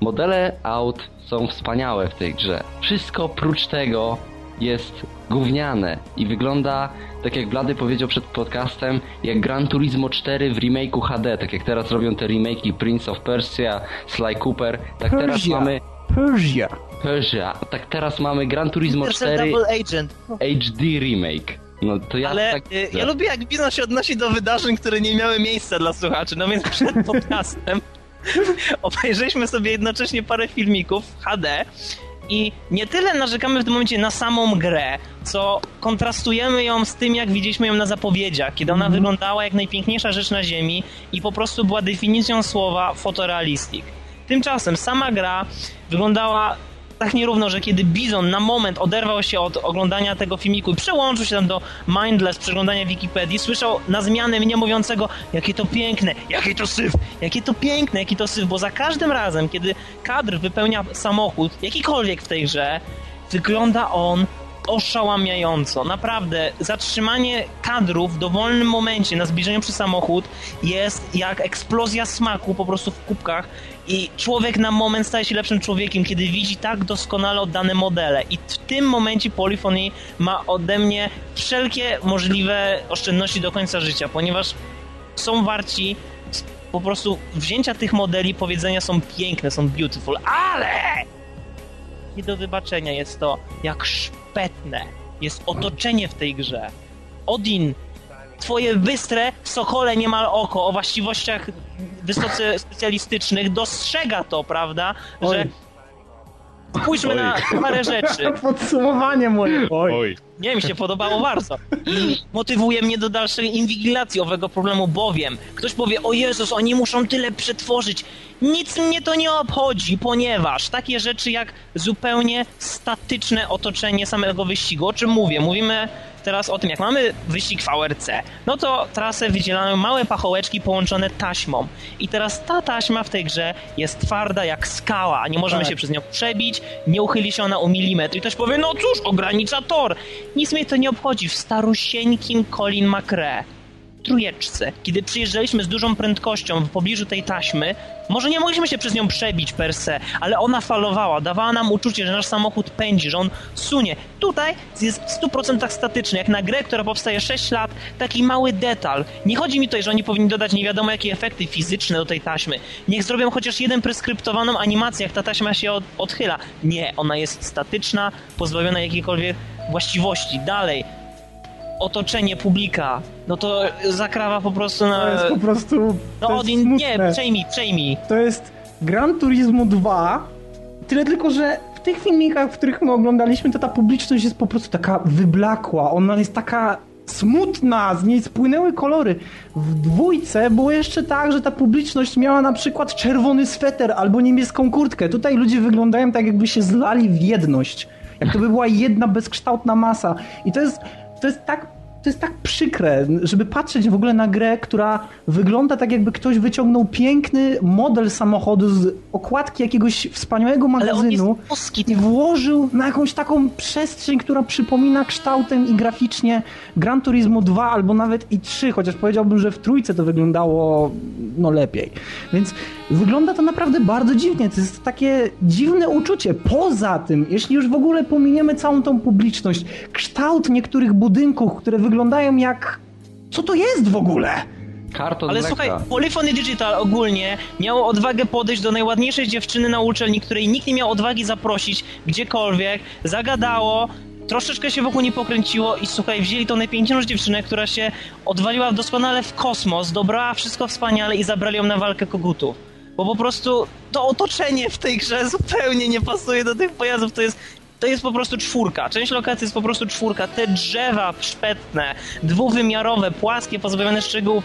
modele aut są wspaniałe w tej grze. Wszystko prócz tego jest gówniane i wygląda, tak jak Blady powiedział przed podcastem, jak Gran Turismo 4 w remake'u HD, tak jak teraz robią te remake'i Prince of Persia, Sly Cooper, tak teraz Persia. mamy Persia. Persia, tak teraz mamy Gran Turismo Intercell 4 Double Agent. HD remake. No to ja Ale tak y, ja lubię jak biznes się odnosi do wydarzeń, które nie miały miejsca dla słuchaczy. No więc przed podcastem obejrzeliśmy sobie jednocześnie parę filmików HD i nie tyle narzekamy w tym momencie na samą grę, co kontrastujemy ją z tym, jak widzieliśmy ją na zapowiedziach, kiedy ona wyglądała jak najpiękniejsza rzecz na ziemi i po prostu była definicją słowa fotorealistic. Tymczasem sama gra wyglądała tak nierówno, że kiedy Bizon na moment oderwał się od oglądania tego filmiku i przełączył się tam do mindless przeglądania Wikipedii, słyszał na zmianę mnie mówiącego, jakie to piękne, jakie to syf, jakie to piękne, jaki to syf, bo za każdym razem, kiedy kadr wypełnia samochód, jakikolwiek w tej grze, wygląda on oszałamiająco. Naprawdę, zatrzymanie kadrów w dowolnym momencie na zbliżeniu przy samochód jest jak eksplozja smaku po prostu w kubkach i człowiek na moment staje się lepszym człowiekiem, kiedy widzi tak doskonale oddane modele. I w tym momencie Polyphony ma ode mnie wszelkie możliwe oszczędności do końca życia, ponieważ są warci po prostu wzięcia tych modeli, powiedzenia są piękne, są beautiful, ale nie do wybaczenia jest to, jak szpetne jest otoczenie w tej grze. Odin, twoje bystre, sokole niemal oko o właściwościach wysoce specjalistycznych dostrzega to, prawda? Oj. Że spójrzmy na parę rzeczy. Podsumowanie moje. Oj. Nie, mi się podobało bardzo. I motywuje mnie do dalszej inwigilacji owego problemu, bowiem ktoś powie, o Jezus, oni muszą tyle przetworzyć. Nic mnie to nie obchodzi, ponieważ takie rzeczy jak zupełnie statyczne otoczenie samego wyścigu, o czym mówię? Mówimy teraz o tym, jak mamy wyścig w ARC, no to trasę wydzielają małe pachołeczki połączone taśmą. I teraz ta taśma w tej grze jest twarda jak skała, nie możemy Tak. się przez nią przebić, nie uchyli się ona o milimetr. I ktoś powie, no cóż, ogranicza tor. Nic mnie to nie obchodzi. W starusieńkim Colin McRae trójeczce, kiedy przyjeżdżaliśmy z dużą prędkością w pobliżu tej taśmy, może nie mogliśmy się przez nią przebić per se, ale ona falowała, dawała nam uczucie, że nasz samochód pędzi, że on sunie. Tutaj jest w 100% statyczny, jak na grę, która powstaje 6 lat, taki mały detal. Nie chodzi mi tutaj, że oni powinni dodać nie wiadomo jakie efekty fizyczne do tej taśmy. Niech zrobią chociaż jeden preskryptowaną animację, jak ta taśma się od, odchyla. Nie, ona jest statyczna, pozbawiona jakiejkolwiek właściwości. Dalej, otoczenie publika, no to zakrawa po prostu na... To jest po prostu. No Odin, nie, przejmij, przejmij. To jest Gran Turismo 2. Tyle tylko, że w tych filmikach, w których my oglądaliśmy, to ta publiczność jest po prostu taka wyblakła. Ona jest taka smutna, z niej spłynęły kolory. W dwójce było jeszcze tak, że ta publiczność miała na przykład czerwony sweter albo niebieską kurtkę. Tutaj ludzie wyglądają tak, jakby się zlali w jedność. Jak to by była jedna bezkształtna masa. I to jest, to jest tak to jest tak przykre, żeby patrzeć w ogóle na grę, która wygląda tak jakby ktoś wyciągnął piękny model samochodu z okładki jakiegoś wspaniałego magazynu i włożył na jakąś taką przestrzeń, która przypomina kształtem i graficznie Gran Turismo 2 albo nawet i 3, chociaż powiedziałbym, że w trójce to wyglądało no lepiej. Więc wygląda to naprawdę bardzo dziwnie. To jest takie dziwne uczucie. Poza tym, jeśli już w ogóle pominiemy całą tą publiczność, kształt niektórych budynków, które wyglądają jak... Co to jest w ogóle? Karton Ale mleka. słuchaj, Polyphony Digital ogólnie miało odwagę podejść do najładniejszej dziewczyny na uczelni, której nikt nie miał odwagi zaprosić gdziekolwiek, zagadało, troszeczkę się wokół nie pokręciło i słuchaj, wzięli tą najpiękniejszą dziewczynę, która się odwaliła doskonale w kosmos, dobrała wszystko wspaniale i zabrali ją na walkę kogutów. Bo po prostu to otoczenie w tej grze zupełnie nie pasuje do tych pojazdów, to jest to jest po prostu czwórka. Część lokacji jest po prostu czwórka. Te drzewa szpetne, dwuwymiarowe, płaskie, pozbawione szczegółów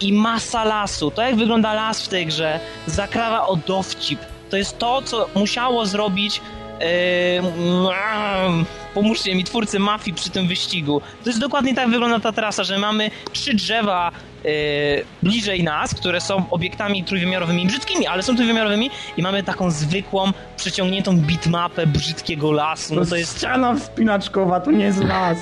i masa lasu. To jak wygląda las w tej grze zakrawa o dowcip. To jest to, co musiało zrobić Yy, pomóżcie mi, twórcy mafii przy tym wyścigu. To jest dokładnie tak wygląda ta trasa, że mamy trzy drzewa bliżej nas, które są obiektami trójwymiarowymi, brzydkimi, ale są trójwymiarowymi i mamy taką zwykłą, przeciągniętą bitmapę brzydkiego lasu. No to jest ściana wspinaczkowa, to nie jest las.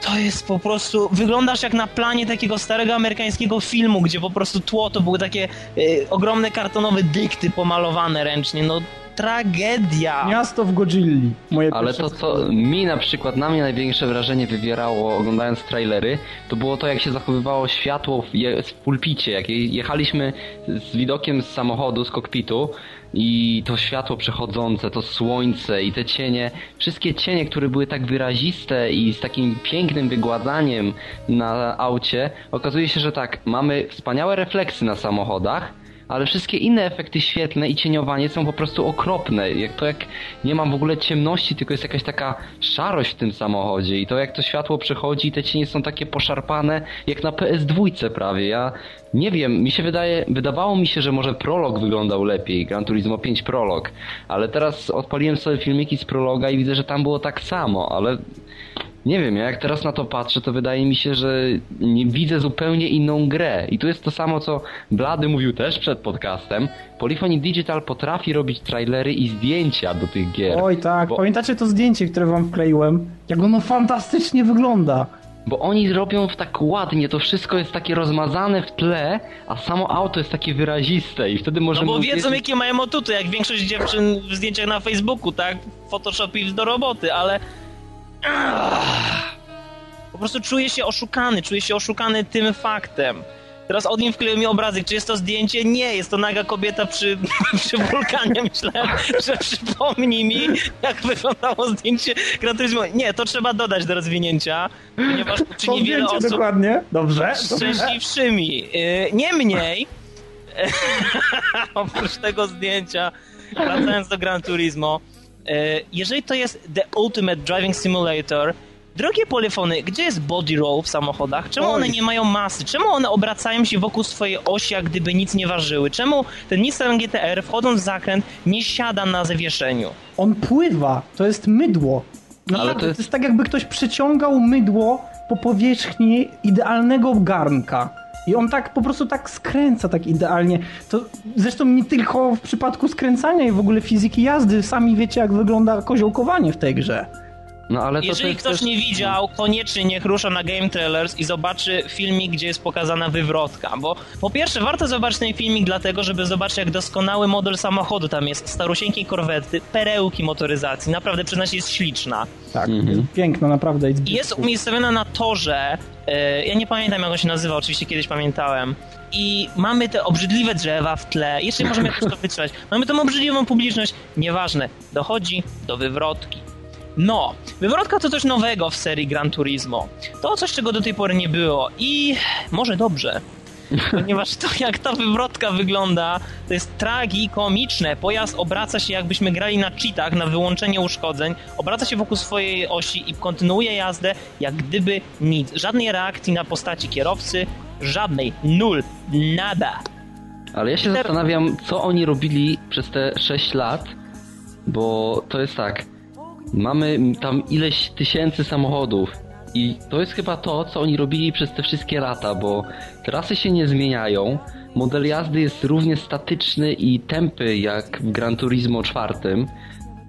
to jest po prostu. Wyglądasz jak na planie takiego starego amerykańskiego filmu, gdzie po prostu tło to były takie y, ogromne kartonowe dykty pomalowane ręcznie. No tragedia. Miasto w Godzilli. Moje Ale to, co mi na przykład, na mnie największe wrażenie wywierało oglądając trailery, to było to, jak się zachowywało światło w, je, w pulpicie. Jak je- jechaliśmy z widokiem z samochodu, z kokpitu i to światło przechodzące, to słońce i te cienie, wszystkie cienie, które były tak wyraziste i z takim pięknym wygładzaniem na aucie, okazuje się, że tak, mamy wspaniałe refleksy na samochodach, ale wszystkie inne efekty świetlne i cieniowanie są po prostu okropne. Jak to jak nie mam w ogóle ciemności, tylko jest jakaś taka szarość w tym samochodzie i to jak to światło przechodzi, te cienie są takie poszarpane jak na PS2 prawie. Ja nie wiem, mi się wydaje, wydawało mi się, że może prolog wyglądał lepiej, Gran Turismo 5 prolog, ale teraz odpaliłem sobie filmiki z prologa i widzę, że tam było tak samo, ale nie wiem, ja jak teraz na to patrzę, to wydaje mi się, że nie widzę zupełnie inną grę. I tu jest to samo, co Blady mówił też przed podcastem. Polyphony Digital potrafi robić trailery i zdjęcia do tych gier. Oj tak, Bo- pamiętacie to zdjęcie, które wam wkleiłem? Jak ono fantastycznie wygląda. Bo oni robią w tak ładnie, to wszystko jest takie rozmazane w tle, a samo auto jest takie wyraziste i wtedy No możemy... bo wiedzą jakie mają atuty, jak większość dziewczyn w zdjęciach na Facebooku, tak? Photoshop ich do roboty, ale... Po prostu czuję się oszukany, czuję się oszukany tym faktem. Teraz od nim wkleił mi obrazek. Czy jest to zdjęcie? Nie, jest to naga kobieta przy, przy wulkanie. Myślałem, że przypomni mi, jak wyglądało zdjęcie Gran Turismo. Nie, to trzeba dodać do rozwinięcia, ponieważ czy niewiele Zdjęcie osób dokładnie. Dobrze, szczęśliwszymi. Y, Niemniej, oprócz tego zdjęcia, wracając do Gran Turismo, jeżeli to jest The Ultimate Driving Simulator, drogie polyfony, gdzie jest body roll w samochodach? Czemu one nie mają masy? Czemu one obracają się wokół swojej osi, jak gdyby nic nie ważyły? Czemu ten Nissan GTR, wchodząc w zakręt, nie siada na zawieszeniu? On pływa, to jest mydło. Naprawdę, Ale to, to jest... jest- tak jakby ktoś przeciągał mydło po powierzchni idealnego garnka. I on tak po prostu tak skręca tak idealnie. To zresztą nie tylko w przypadku skręcania i w ogóle fizyki jazdy. Sami wiecie jak wygląda koziołkowanie w tej grze. No ale to, to Jeżeli jest ktoś też... nie widział, koniecznie niech rusza na Game Trailers i zobaczy filmik, gdzie jest pokazana wywrotka, bo po pierwsze warto zobaczyć ten filmik dlatego, żeby zobaczyć jak doskonały model samochodu tam jest, starusieńkiej korwety, perełki motoryzacji, naprawdę przyznać jest śliczna. Tak, Mhm. jest piękna naprawdę. I jest umiejscowiona na torze, e, ja nie pamiętam jak on się nazywa, oczywiście kiedyś pamiętałem, i mamy te obrzydliwe drzewa w tle, jeszcze możemy jakoś to wytrzymać, mamy tą obrzydliwą publiczność, nieważne, dochodzi do wywrotki. No, wywrotka to coś nowego w serii Gran Turismo. To coś, czego do tej pory nie było i może dobrze. Ponieważ to, jak ta wywrotka wygląda, to jest tragikomiczne. Pojazd obraca się, jakbyśmy grali na cheatach, na wyłączenie uszkodzeń, obraca się wokół swojej osi i kontynuuje jazdę, jak gdyby nic. Żadnej reakcji na postaci kierowcy, żadnej, nul, nada. Ale ja się zastanawiam, co oni robili przez te 6 lat, bo to jest tak. Mamy tam ileś tysięcy samochodów I to jest chyba to, co oni robili przez te wszystkie lata, bo trasy się nie zmieniają, model jazdy jest równie statyczny i tępy jak w Gran Turismo 4.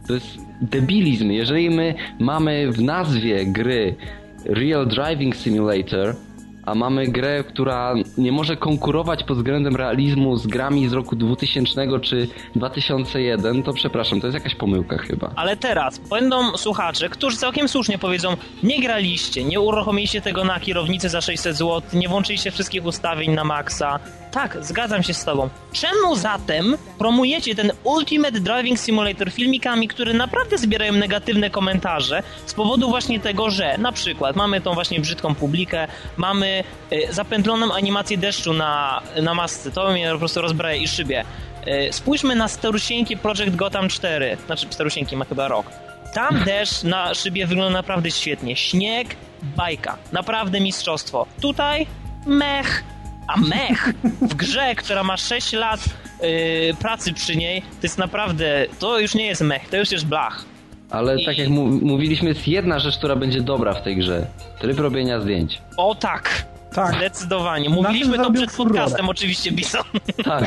To jest debilizm. Jeżeli my mamy w nazwie gry Real Driving Simulator, a mamy grę, która nie może konkurować pod względem realizmu z grami z roku 2000 czy 2001, to przepraszam, to jest jakaś pomyłka chyba. Ale teraz będą słuchacze, którzy całkiem słusznie powiedzą, nie graliście, nie uruchomiliście tego na kierownicy za 600 zł, nie włączyliście wszystkich ustawień na maksa. Tak, zgadzam się z tobą. Czemu zatem promujecie ten Ultimate Driving Simulator filmikami, które naprawdę zbierają negatywne komentarze z powodu właśnie tego, że na przykład mamy tą właśnie brzydką publikę, mamy y, zapętloną animację deszczu na, na masce, to mnie po prostu rozbraja i szybie. Y, spójrzmy na starusieńki Project Gotham 4, znaczy starusieńki ma chyba rok. Tam deszcz na szybie wygląda naprawdę świetnie. Śnieg, bajka. Naprawdę mistrzostwo. Tutaj mech. A mech w grze, która ma 6 lat yy, pracy przy niej, to jest naprawdę, to już nie jest mech, to już jest blach. Ale I- tak jak mu- mówiliśmy, jest jedna rzecz, która będzie dobra w tej grze. Tryb robienia zdjęć. O tak, Tak. zdecydowanie. Mówiliśmy to przed furorę. podcastem oczywiście, Bison. Tak.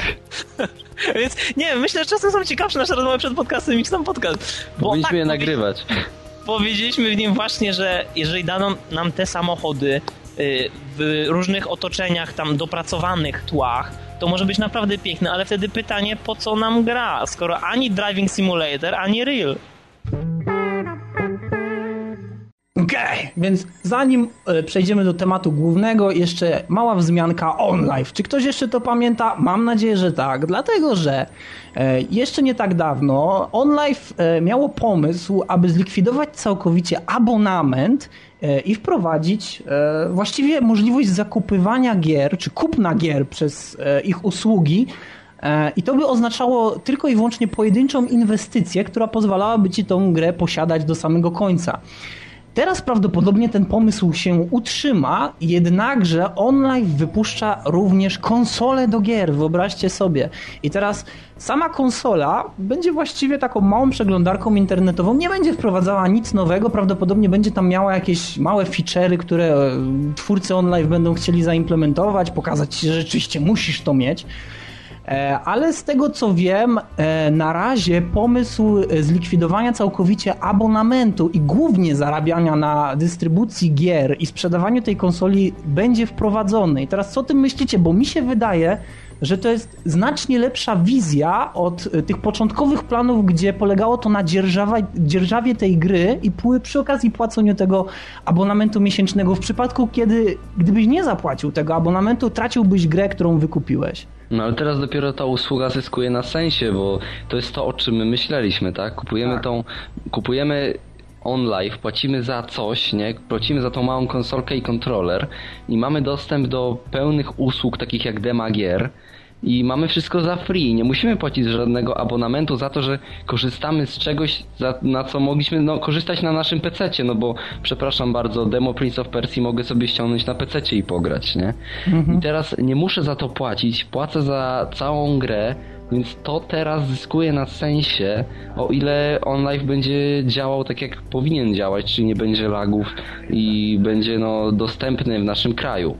Więc nie wiem, myślę, że czasem są ciekawsze nasze rozmowy przed podcastem niż sam podcast. Bo Powinniśmy tak, je nagrywać. Powiedzieliśmy w nim właśnie, że jeżeli dano nam te samochody w różnych otoczeniach, tam dopracowanych tłach, to może być naprawdę piękne, ale wtedy pytanie, po co nam gra, skoro ani Driving Simulator, ani Real. Okej, więc zanim e, przejdziemy do tematu głównego, jeszcze mała wzmianka OnLive. Czy ktoś jeszcze to pamięta? Mam nadzieję, że tak, dlatego że e, jeszcze nie tak dawno OnLive e, miało pomysł, aby zlikwidować całkowicie abonament i wprowadzić e, właściwie możliwość zakupywania gier, czy kupna gier przez e, ich usługi E, I to by oznaczało tylko i wyłącznie pojedynczą inwestycję, która pozwalałaby ci tą grę posiadać do samego końca. Teraz prawdopodobnie ten pomysł się utrzyma, jednakże online wypuszcza również konsole do gier, wyobraźcie sobie. I teraz sama konsola będzie właściwie taką małą przeglądarką internetową, nie będzie wprowadzała nic nowego, prawdopodobnie będzie tam miała jakieś małe feature'y, które e, twórcy online będą chcieli zaimplementować, pokazać ci, że rzeczywiście musisz to mieć. E, Ale z tego co wiem, e, na razie pomysł e, zlikwidowania całkowicie abonamentu i głównie zarabiania na dystrybucji gier i sprzedawaniu tej konsoli będzie wprowadzony. I teraz co o tym myślicie? Bo mi się wydaje, że to jest znacznie lepsza wizja od tych początkowych planów, gdzie polegało to na dzierżawie tej gry i przy okazji płaceniu tego abonamentu miesięcznego. W przypadku, kiedy gdybyś nie zapłacił tego abonamentu, traciłbyś grę, którą wykupiłeś. No ale teraz dopiero ta usługa zyskuje na sensie, bo to jest to, o czym my myśleliśmy, tak? Kupujemy Tak. tą, kupujemy OnLive, płacimy za coś, nie? Płacimy za tą małą konsolkę i kontroler i mamy dostęp do pełnych usług, takich jak dema gier i mamy wszystko za free. Nie musimy płacić żadnego abonamentu za to, że korzystamy z czegoś, za, na co mogliśmy no, korzystać na naszym PC-cie, no bo przepraszam bardzo, demo Prince of Persia mogę sobie ściągnąć na PC-cie i pograć, nie? I teraz nie muszę za to płacić, płacę za całą grę, więc to teraz zyskuje na sensie, o ile OnLive będzie działał tak jak powinien działać, czyli nie będzie lagów i będzie no dostępny w naszym kraju.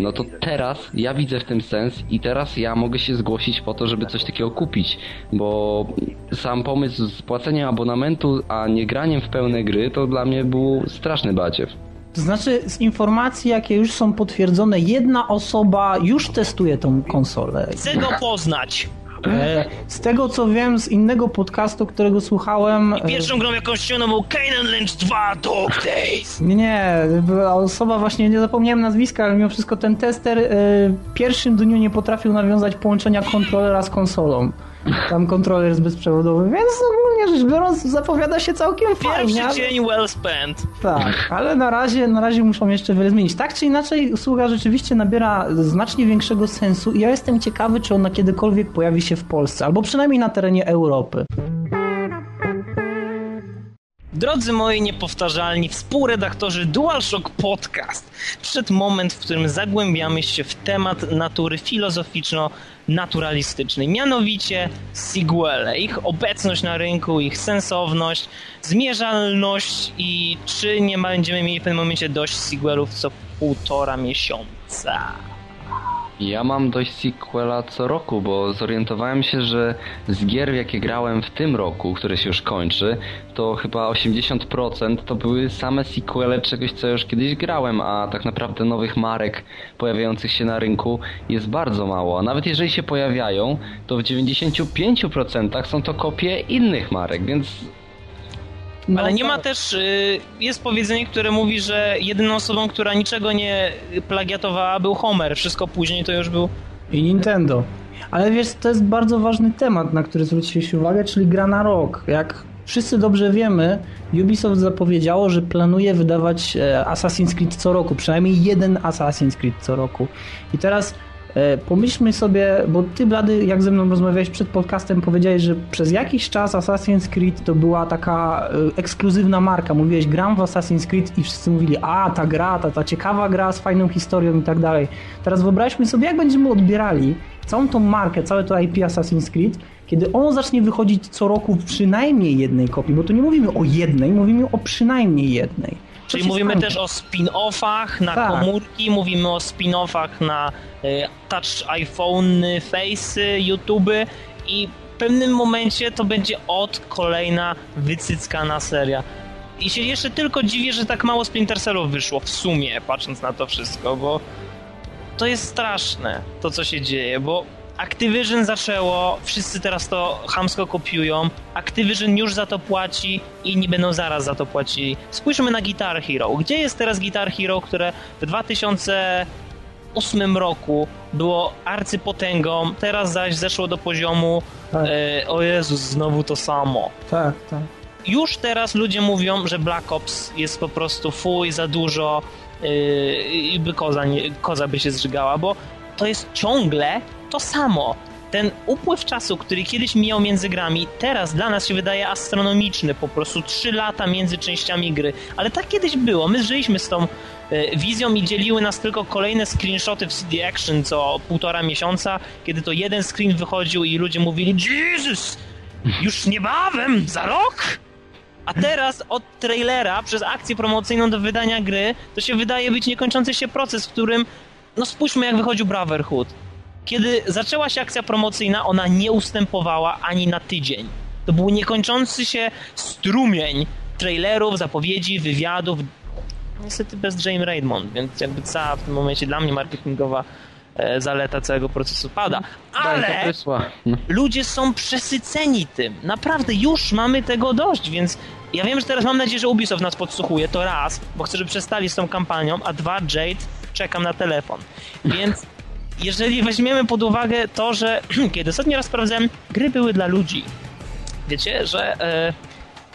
No to teraz ja widzę w tym sens i teraz ja mogę się zgłosić po to, żeby coś takiego kupić, bo sam pomysł z płaceniem abonamentu, a nie graniem w pełne gry, to dla mnie był straszny badziew. To znaczy, z informacji, jakie już są potwierdzone, jedna osoba już testuje tą konsolę. Chcę go poznać. E, Z tego co wiem, z innego podcastu, którego słuchałem. e, Pierwszą grą jakąś ściągnął był Kane Lynch 2 Dog Days. Nie, osoba właśnie, nie zapomniałem nazwiska, ale mimo wszystko ten tester e, w pierwszym dniu nie potrafił nawiązać połączenia kontrolera z konsolą. Tam kontroler jest bezprzewodowy, więc ogólnie rzecz biorąc zapowiada się całkiem fajnie. Pierwszy ale- dzień well spent. Tak, ale na razie, na razie muszą jeszcze wiele zmienić. Tak czy inaczej, usługa rzeczywiście nabiera znacznie większego sensu i ja jestem ciekawy, czy ona kiedykolwiek pojawi się w Polsce, albo przynajmniej na terenie Europy. Drodzy moi niepowtarzalni współredaktorzy DualShock Podcast, przyszedł moment, w którym zagłębiamy się w temat natury filozoficzno-naturalistycznej, mianowicie sequele, ich obecność na rynku, ich sensowność, zmierzalność i czy nie będziemy mieli w pewnym momencie dość sequelów co półtora miesiąca. Ja mam dość sequela co roku, bo zorientowałem się, że z gier, jakie grałem w tym roku, które się już kończy, to chyba 80% to były same sequele czegoś, co już kiedyś grałem, a tak naprawdę nowych marek pojawiających się na rynku jest bardzo mało. A nawet jeżeli się pojawiają, to w 95% są to kopie innych marek, więc no, Ale nie ma też, y, jest powiedzenie, które mówi, że jedyną osobą, która niczego nie plagiatowała był Homer. Wszystko później to już był... I Nintendo. Ale wiesz, to jest bardzo ważny temat, na który zwróciliście uwagę, czyli gra na rok. Jak wszyscy dobrze wiemy, Ubisoft zapowiedziało, że planuje wydawać e, Assassin's Creed co roku, przynajmniej jeden Assassin's Creed co roku. I teraz pomyślmy sobie, bo ty Blady, jak ze mną rozmawiałeś przed podcastem, powiedziałeś, że przez jakiś czas Assassin's Creed to była taka e, ekskluzywna marka. Mówiłeś, gram w Assassin's Creed i wszyscy mówili, a ta gra, ta, ta ciekawa gra z fajną historią i tak dalej. Teraz wyobraźmy sobie, jak będziemy odbierali całą tą markę, całe to IP Assassin's Creed, kiedy on zacznie wychodzić co roku w przynajmniej jednej kopii, bo tu nie mówimy o jednej, mówimy o przynajmniej jednej. Czyli mówimy też o spin-offach na tak. komórki, mówimy o spin-offach na y, touch iPhone, face, YouTube i w pewnym momencie to będzie od kolejna wycyckana seria. I się jeszcze tylko dziwię, że tak mało Splinter Cellów wyszło w sumie, patrząc na to wszystko, bo to jest straszne, to co się dzieje, bo Activision zaczęło, wszyscy teraz to hamsko kopiują. Activision już za to płaci i inni będą zaraz za to płacili. Spójrzmy na Guitar Hero. Gdzie jest teraz Guitar Hero, które w 2008 roku było arcypotęgą, teraz zaś zeszło do poziomu tak. e, o Jezus, znowu to samo. Tak, tak. Już teraz ludzie mówią, że Black Ops jest po prostu fuj, za dużo yy, i by koza, nie, koza by się zżygała, bo to jest ciągle to samo. Ten upływ czasu, który kiedyś mijał między grami, teraz dla nas się wydaje astronomiczny. Po prostu 3 lata między częściami gry. Ale tak kiedyś było. My żyliśmy z tą e, wizją i dzieliły nas tylko kolejne screenshoty w CD Action co półtora miesiąca, kiedy to jeden screen wychodził i ludzie mówili Jesus! Już niebawem! Za rok! A teraz od trailera przez akcję promocyjną do wydania gry to się wydaje być niekończący się proces, w którym no spójrzmy jak wychodził Brotherhood. Kiedy zaczęła się akcja promocyjna, ona nie ustępowała ani na tydzień. To był niekończący się strumień trailerów, zapowiedzi, wywiadów. Niestety bez James Raymond, więc jakby cała w tym momencie dla mnie marketingowa e, zaleta całego procesu pada. Ale ludzie są przesyceni tym. Naprawdę już mamy tego dość, więc ja wiem, że teraz mam nadzieję, że Ubisoft nas podsłuchuje, to raz, bo chcę, żeby przestali z tą kampanią, a dwa, Jade, czekam na telefon. Więc jeżeli weźmiemy pod uwagę to, że kiedy ostatni raz sprawdzałem, gry były dla ludzi. Wiecie, że e,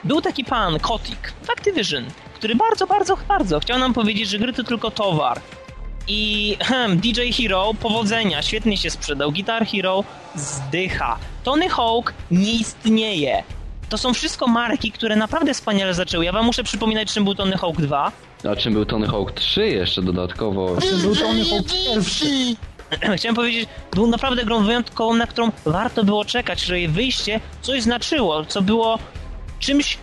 był taki pan, Kotik, w Activision, który bardzo, bardzo, bardzo chciał nam powiedzieć, że gry to tylko towar. I hmm, DJ Hero, powodzenia, świetnie się sprzedał. Guitar Hero zdycha. Tony Hawk nie istnieje. To są wszystko marki, które naprawdę wspaniale zaczęły. Ja wam muszę przypominać, czym był Tony Hawk 2. A czym był Tony Hawk 3 jeszcze dodatkowo? Czym był Tony Hawk 1? Chciałem powiedzieć, był naprawdę grą wyjątkową, na którą warto było czekać, że jej wyjście coś znaczyło, co było czymś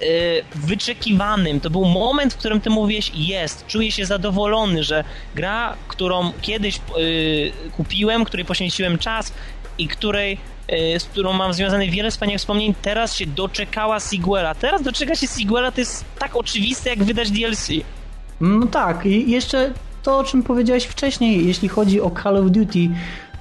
yy, wyczekiwanym. To był moment, w którym ty mówiłeś, jest, czuję się zadowolony, że gra, którą kiedyś yy, kupiłem, której poświęciłem czas i której yy, z którą mam związane wiele wspaniałych wspomnień, teraz się doczekała sequela. Teraz doczeka się sequela, to jest tak oczywiste, jak wydać DLC. No tak, i jeszcze to, o czym powiedziałeś wcześniej, jeśli chodzi o Call of Duty,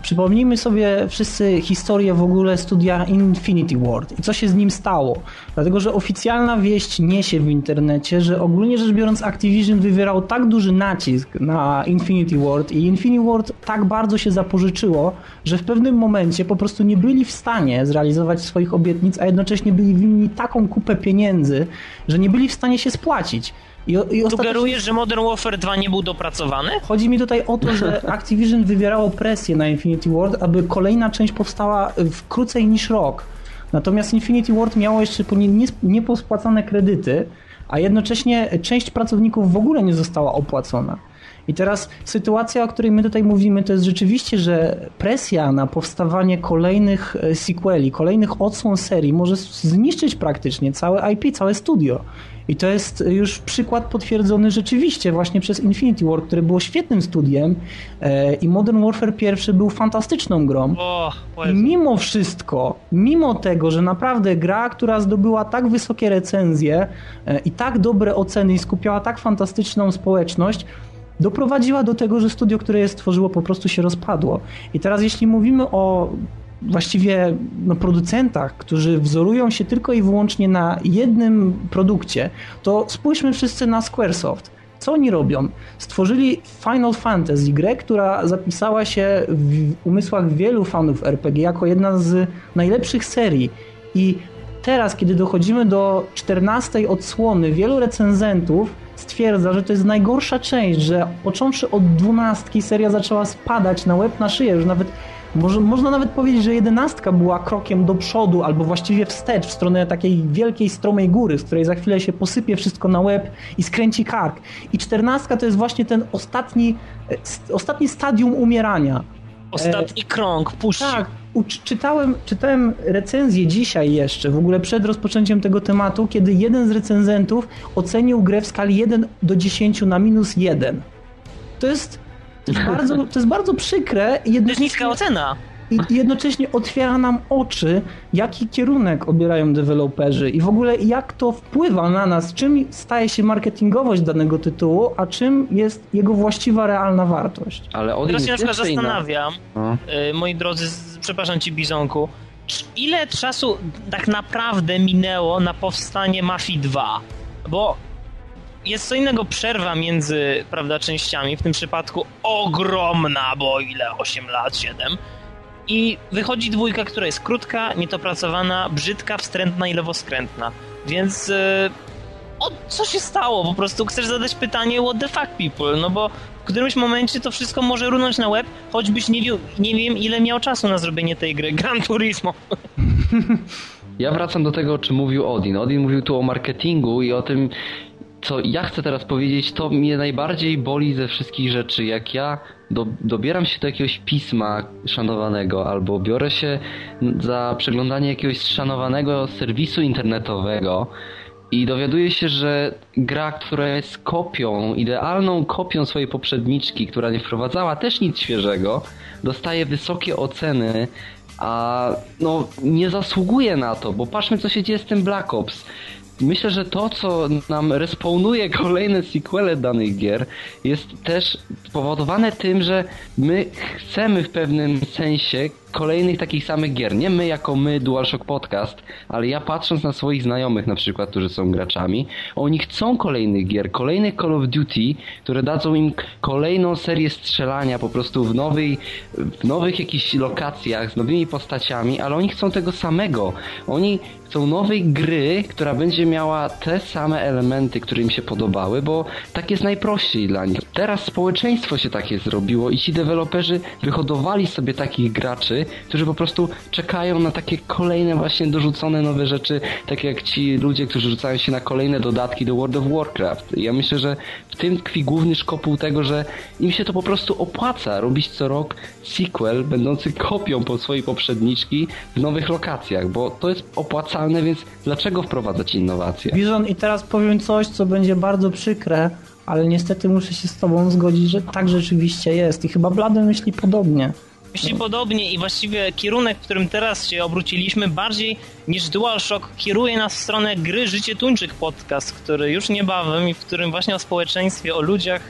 Przypomnijmy sobie wszyscy historię w ogóle studia Infinity Ward i co się z nim stało. Dlatego, że oficjalna wieść niesie w internecie, że ogólnie rzecz biorąc Activision wywierał tak duży nacisk na Infinity Ward i Infinity Ward tak bardzo się zapożyczyło, że w pewnym momencie po prostu nie byli w stanie zrealizować swoich obietnic, a jednocześnie byli winni taką kupę pieniędzy, że nie byli w stanie się spłacić. I, i Sugerujesz, że Modern Warfare 2 nie był dopracowany? Chodzi mi tutaj o to, że Activision wywierało presję na Infinity Ward, aby kolejna część powstała w krócej niż rok. Natomiast Infinity Ward miało jeszcze niepospłacane kredyty, a jednocześnie część pracowników w ogóle nie została opłacona. I teraz sytuacja, o której my tutaj mówimy, to jest rzeczywiście, że presja na powstawanie kolejnych e, sequeli, kolejnych odsłon serii może zniszczyć praktycznie całe IP, całe studio. I to jest już przykład potwierdzony rzeczywiście właśnie przez Infinity War, które było świetnym studiem e, i Modern Warfare 1 był fantastyczną grą. O, I mimo wszystko, mimo tego, że naprawdę gra, która zdobyła tak wysokie recenzje e, i tak dobre oceny i skupiała tak fantastyczną społeczność, doprowadziła do tego, że studio, które je stworzyło, po prostu się rozpadło. I teraz, jeśli mówimy o właściwie no, producentach, którzy wzorują się tylko i wyłącznie na jednym produkcie, to spójrzmy wszyscy na Squaresoft. Co oni robią? Stworzyli Final Fantasy, grę, która zapisała się w umysłach wielu fanów RPG jako jedna z najlepszych serii. I teraz, kiedy dochodzimy do 14 odsłony, wielu recenzentów stwierdza, że to jest najgorsza część, że począwszy od dwunastki seria zaczęła spadać na łeb na szyję, już nawet może, można nawet powiedzieć, że jedenastka była krokiem do przodu, albo właściwie wstecz, w stronę takiej wielkiej, stromej góry, z której za chwilę się posypie wszystko na łeb i skręci kark. I czternastka to jest właśnie ten ostatni, e, ostatni stadium umierania. Ostatni krąg, puść. Tak, czytałem, czytałem recenzję dzisiaj jeszcze, w ogóle przed rozpoczęciem tego tematu, kiedy jeden z recenzentów ocenił grę w skali 1 do 10 na minus 1. To jest, to jest, bardzo, to jest bardzo przykre. To jest niska ocena i jednocześnie otwiera nam oczy, jaki kierunek obierają deweloperzy i w ogóle jak to wpływa na nas, czym staje się marketingowość danego tytułu, a czym jest jego właściwa, realna wartość. Ale Teraz się na przykład zastanawiam, no. y, moi drodzy, przepraszam ci Bizonku, ile czasu tak naprawdę minęło na powstanie Mafii 2? Bo jest co innego przerwa między prawda, częściami, w tym przypadku ogromna, bo ile? 8 lat, 7 i wychodzi dwójka, która jest krótka, niedopracowana, brzydka, wstrętna i lewoskrętna. Więc yy, o, co się stało? Po prostu chcesz zadać pytanie what the fuck people, no bo w którymś momencie to wszystko może runąć na web, choćbyś nie, nie wiem ile miał czasu na zrobienie tej gry. Gran Turismo. Ja wracam do tego, o czym mówił Odin. Odin mówił tu o marketingu i o tym, co ja chcę teraz powiedzieć, to mnie najbardziej boli ze wszystkich rzeczy. Jak ja do, dobieram się do jakiegoś pisma szanowanego, albo biorę się za przeglądanie jakiegoś szanowanego serwisu internetowego i dowiaduję się, że gra, która jest kopią, idealną kopią swojej poprzedniczki, która nie wprowadzała też nic świeżego, dostaje wysokie oceny, a no nie zasługuje na to, bo patrzmy co się dzieje z tym Black Ops myślę, że to, co nam respawnuje kolejne sequele danych gier, jest też spowodowane tym, że my chcemy w pewnym sensie kolejnych takich samych gier. Nie my jako my DualShock Podcast, ale ja patrząc na swoich znajomych na przykład, którzy są graczami, oni chcą kolejnych gier, kolejnych Call of Duty, które dadzą im kolejną serię strzelania po prostu w, nowej, w nowych jakichś lokacjach, z nowymi postaciami, ale oni chcą tego samego. Oni chcą nowej gry, która będzie miała te same elementy, które im się podobały, bo tak jest najprościej dla nich. Teraz społeczeństwo się takie zrobiło i ci deweloperzy wyhodowali sobie takich graczy, którzy po prostu czekają na takie kolejne właśnie dorzucone nowe rzeczy, tak jak ci ludzie, którzy rzucają się na kolejne dodatki do World of Warcraft. Ja myślę, że w tym tkwi główny szkopuł tego, że im się to po prostu opłaca robić co rok sequel będący kopią po swojej poprzedniczki w nowych lokacjach, bo to jest opłacalne, więc dlaczego wprowadzać innowacje? Bizon i teraz powiem coś, co będzie bardzo przykre, ale niestety muszę się z tobą zgodzić, że tak rzeczywiście jest i chyba Blady myśli podobnie. Myśli podobnie i właściwie kierunek, w którym teraz się obróciliśmy, bardziej niż DualShock kieruje nas w stronę gry Życie Tuńczyk podcast, który już niebawem i w którym właśnie o społeczeństwie, o ludziach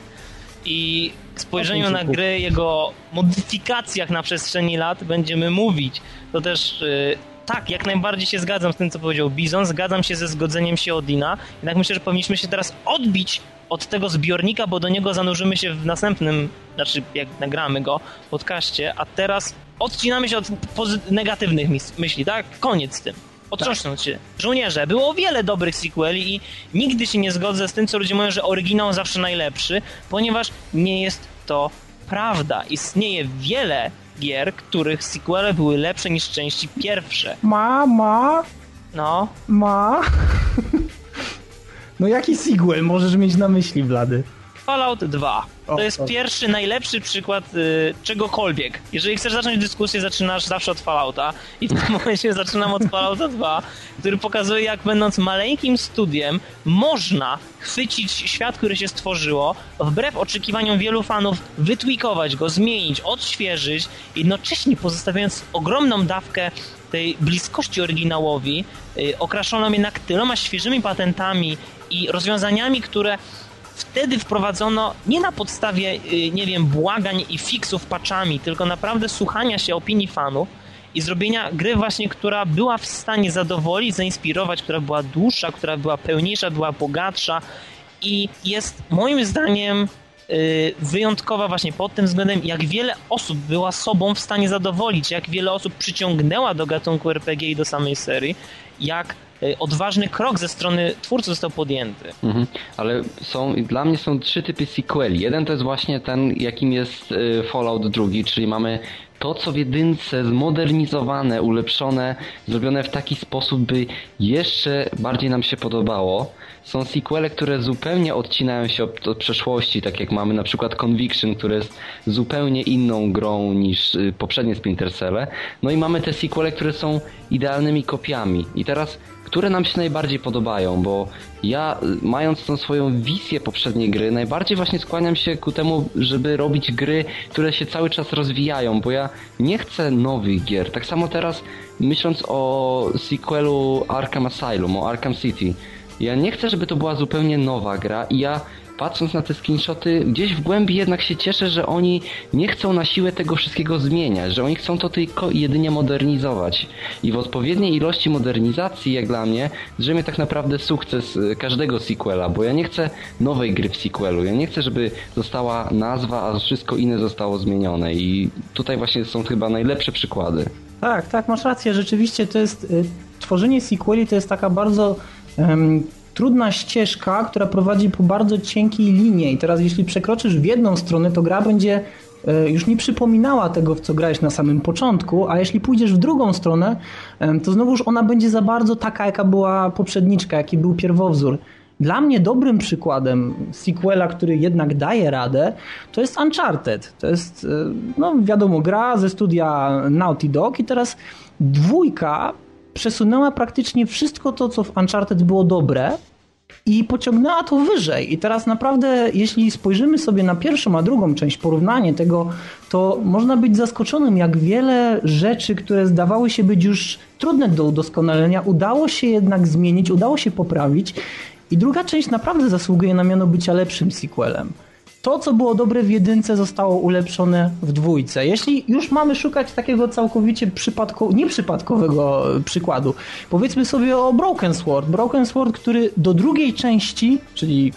i spojrzeniu na gry, jego modyfikacjach na przestrzeni lat będziemy mówić. To też yy, tak, jak najbardziej się zgadzam z tym, co powiedział Bizon, zgadzam się ze zgodzeniem się Odina, jednak myślę, że powinniśmy się teraz odbić od tego zbiornika, bo do niego zanurzymy się w następnym, znaczy jak nagramy go, podcaście, a teraz odcinamy się od negatywnych myśli, tak? Koniec z tym. Otrząsnąć się. Żołnierze, było wiele dobrych sequeli i nigdy się nie zgodzę z tym, co ludzie mówią, że oryginał zawsze najlepszy, ponieważ nie jest to prawda. Istnieje wiele gier, których sequele były lepsze niż części pierwsze. Ma, ma, No, ma. No jaki sequel możesz mieć na myśli, Blady? Fallout 2. To O, jest pierwszy, najlepszy przykład y, czegokolwiek. Jeżeli chcesz zacząć dyskusję, zaczynasz zawsze od Fallouta. I w tym momencie zaczynam od Fallouta 2, który pokazuje, jak będąc maleńkim studiem, można chwycić świat, który się stworzyło, wbrew oczekiwaniom wielu fanów, wytweakować go, zmienić, odświeżyć, jednocześnie pozostawiając ogromną dawkę tej bliskości oryginałowi, y, okraszoną jednak tyloma świeżymi patentami i rozwiązaniami, które wtedy wprowadzono nie na podstawie, y, nie wiem, błagań i fixów patchami, tylko naprawdę słuchania się opinii fanów i zrobienia gry właśnie, która była w stanie zadowolić, zainspirować, która była dłuższa, która była pełniejsza, była bogatsza i jest moim zdaniem y, wyjątkowa właśnie pod tym względem, jak wiele osób była sobą w stanie zadowolić, jak wiele osób przyciągnęła do gatunku RPG i do samej serii, jak odważny krok ze strony twórców został podjęty. Mhm. Ale są, dla mnie są trzy typy sequeli. Jeden to jest właśnie ten, jakim jest y, Fallout drugi, czyli mamy to, co w jedynce zmodernizowane, ulepszone, zrobione w taki sposób, by jeszcze bardziej nam się podobało. Są sequele, które zupełnie odcinają się od, od przeszłości, tak jak mamy na przykład Conviction, które jest zupełnie inną grą niż y, poprzednie Splinter Cell. No i mamy te sequele, które są idealnymi kopiami. I teraz, które nam się najbardziej podobają, bo ja, mając tą swoją wizję poprzedniej gry, najbardziej właśnie skłaniam się ku temu, żeby robić gry, które się cały czas rozwijają, bo ja nie chcę nowych gier. Tak samo teraz, myśląc o sequelu Arkham Asylum, o Arkham City, ja nie chcę, żeby to była zupełnie nowa gra i ja patrząc na te screenshoty, gdzieś w głębi jednak się cieszę, że oni nie chcą na siłę tego wszystkiego zmieniać, że oni chcą to tylko i jedynie modernizować. I w odpowiedniej ilości modernizacji, jak dla mnie, drzemie tak naprawdę sukces y, każdego sequela, bo ja nie chcę nowej gry w sequelu, ja nie chcę, żeby została nazwa, a wszystko inne zostało zmienione i tutaj właśnie są chyba najlepsze przykłady. Tak, tak, masz rację. Rzeczywiście to jest. Y, tworzenie sequeli to jest taka bardzo trudna ścieżka, która prowadzi po bardzo cienkiej linie. I teraz, jeśli przekroczysz w jedną stronę, to gra będzie e, już nie przypominała tego, w co grałeś na samym początku, a jeśli pójdziesz w drugą stronę, to znowuż ona będzie za bardzo taka, jaka była poprzedniczka, jaki był pierwowzór. Dla mnie dobrym przykładem sequela, który jednak daje radę, to jest Uncharted. To jest, e, no wiadomo, gra ze studia Naughty Dog i teraz dwójka przesunęła praktycznie wszystko to, co w Uncharted było dobre i pociągnęła to wyżej. I teraz naprawdę, jeśli spojrzymy sobie na pierwszą, a drugą część, porównanie tego, to można być zaskoczonym, jak wiele rzeczy, które zdawały się być już trudne do udoskonalenia, udało się jednak zmienić, udało się poprawić. I druga część naprawdę zasługuje na miano bycia lepszym sequelem. To, co było dobre w jedynce, zostało ulepszone w dwójce. Jeśli już mamy szukać takiego całkowicie przypadko, nieprzypadkowego przykładu, powiedzmy sobie o Broken Sword. Broken Sword, który do drugiej części, czyli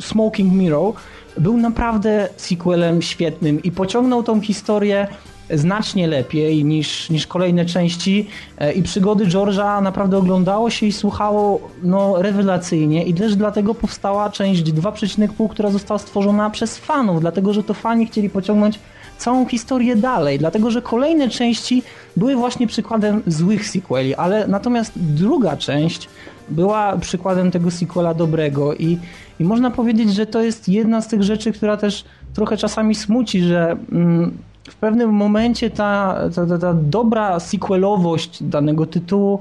Smoking Mirror, był naprawdę sequelem świetnym i pociągnął tą historię znacznie lepiej niż, niż kolejne części. E, i przygody George'a naprawdę oglądało się i słuchało no, rewelacyjnie. I też dlatego powstała część 2,5, która została stworzona przez fanów, dlatego że to fani chcieli pociągnąć całą historię dalej, dlatego że kolejne części były właśnie przykładem złych sequeli, ale natomiast druga część była przykładem tego sequela dobrego. I, i można powiedzieć, że to jest jedna z tych rzeczy, która też trochę czasami smuci, że mm, w pewnym momencie ta, ta, ta, ta dobra sequelowość danego tytułu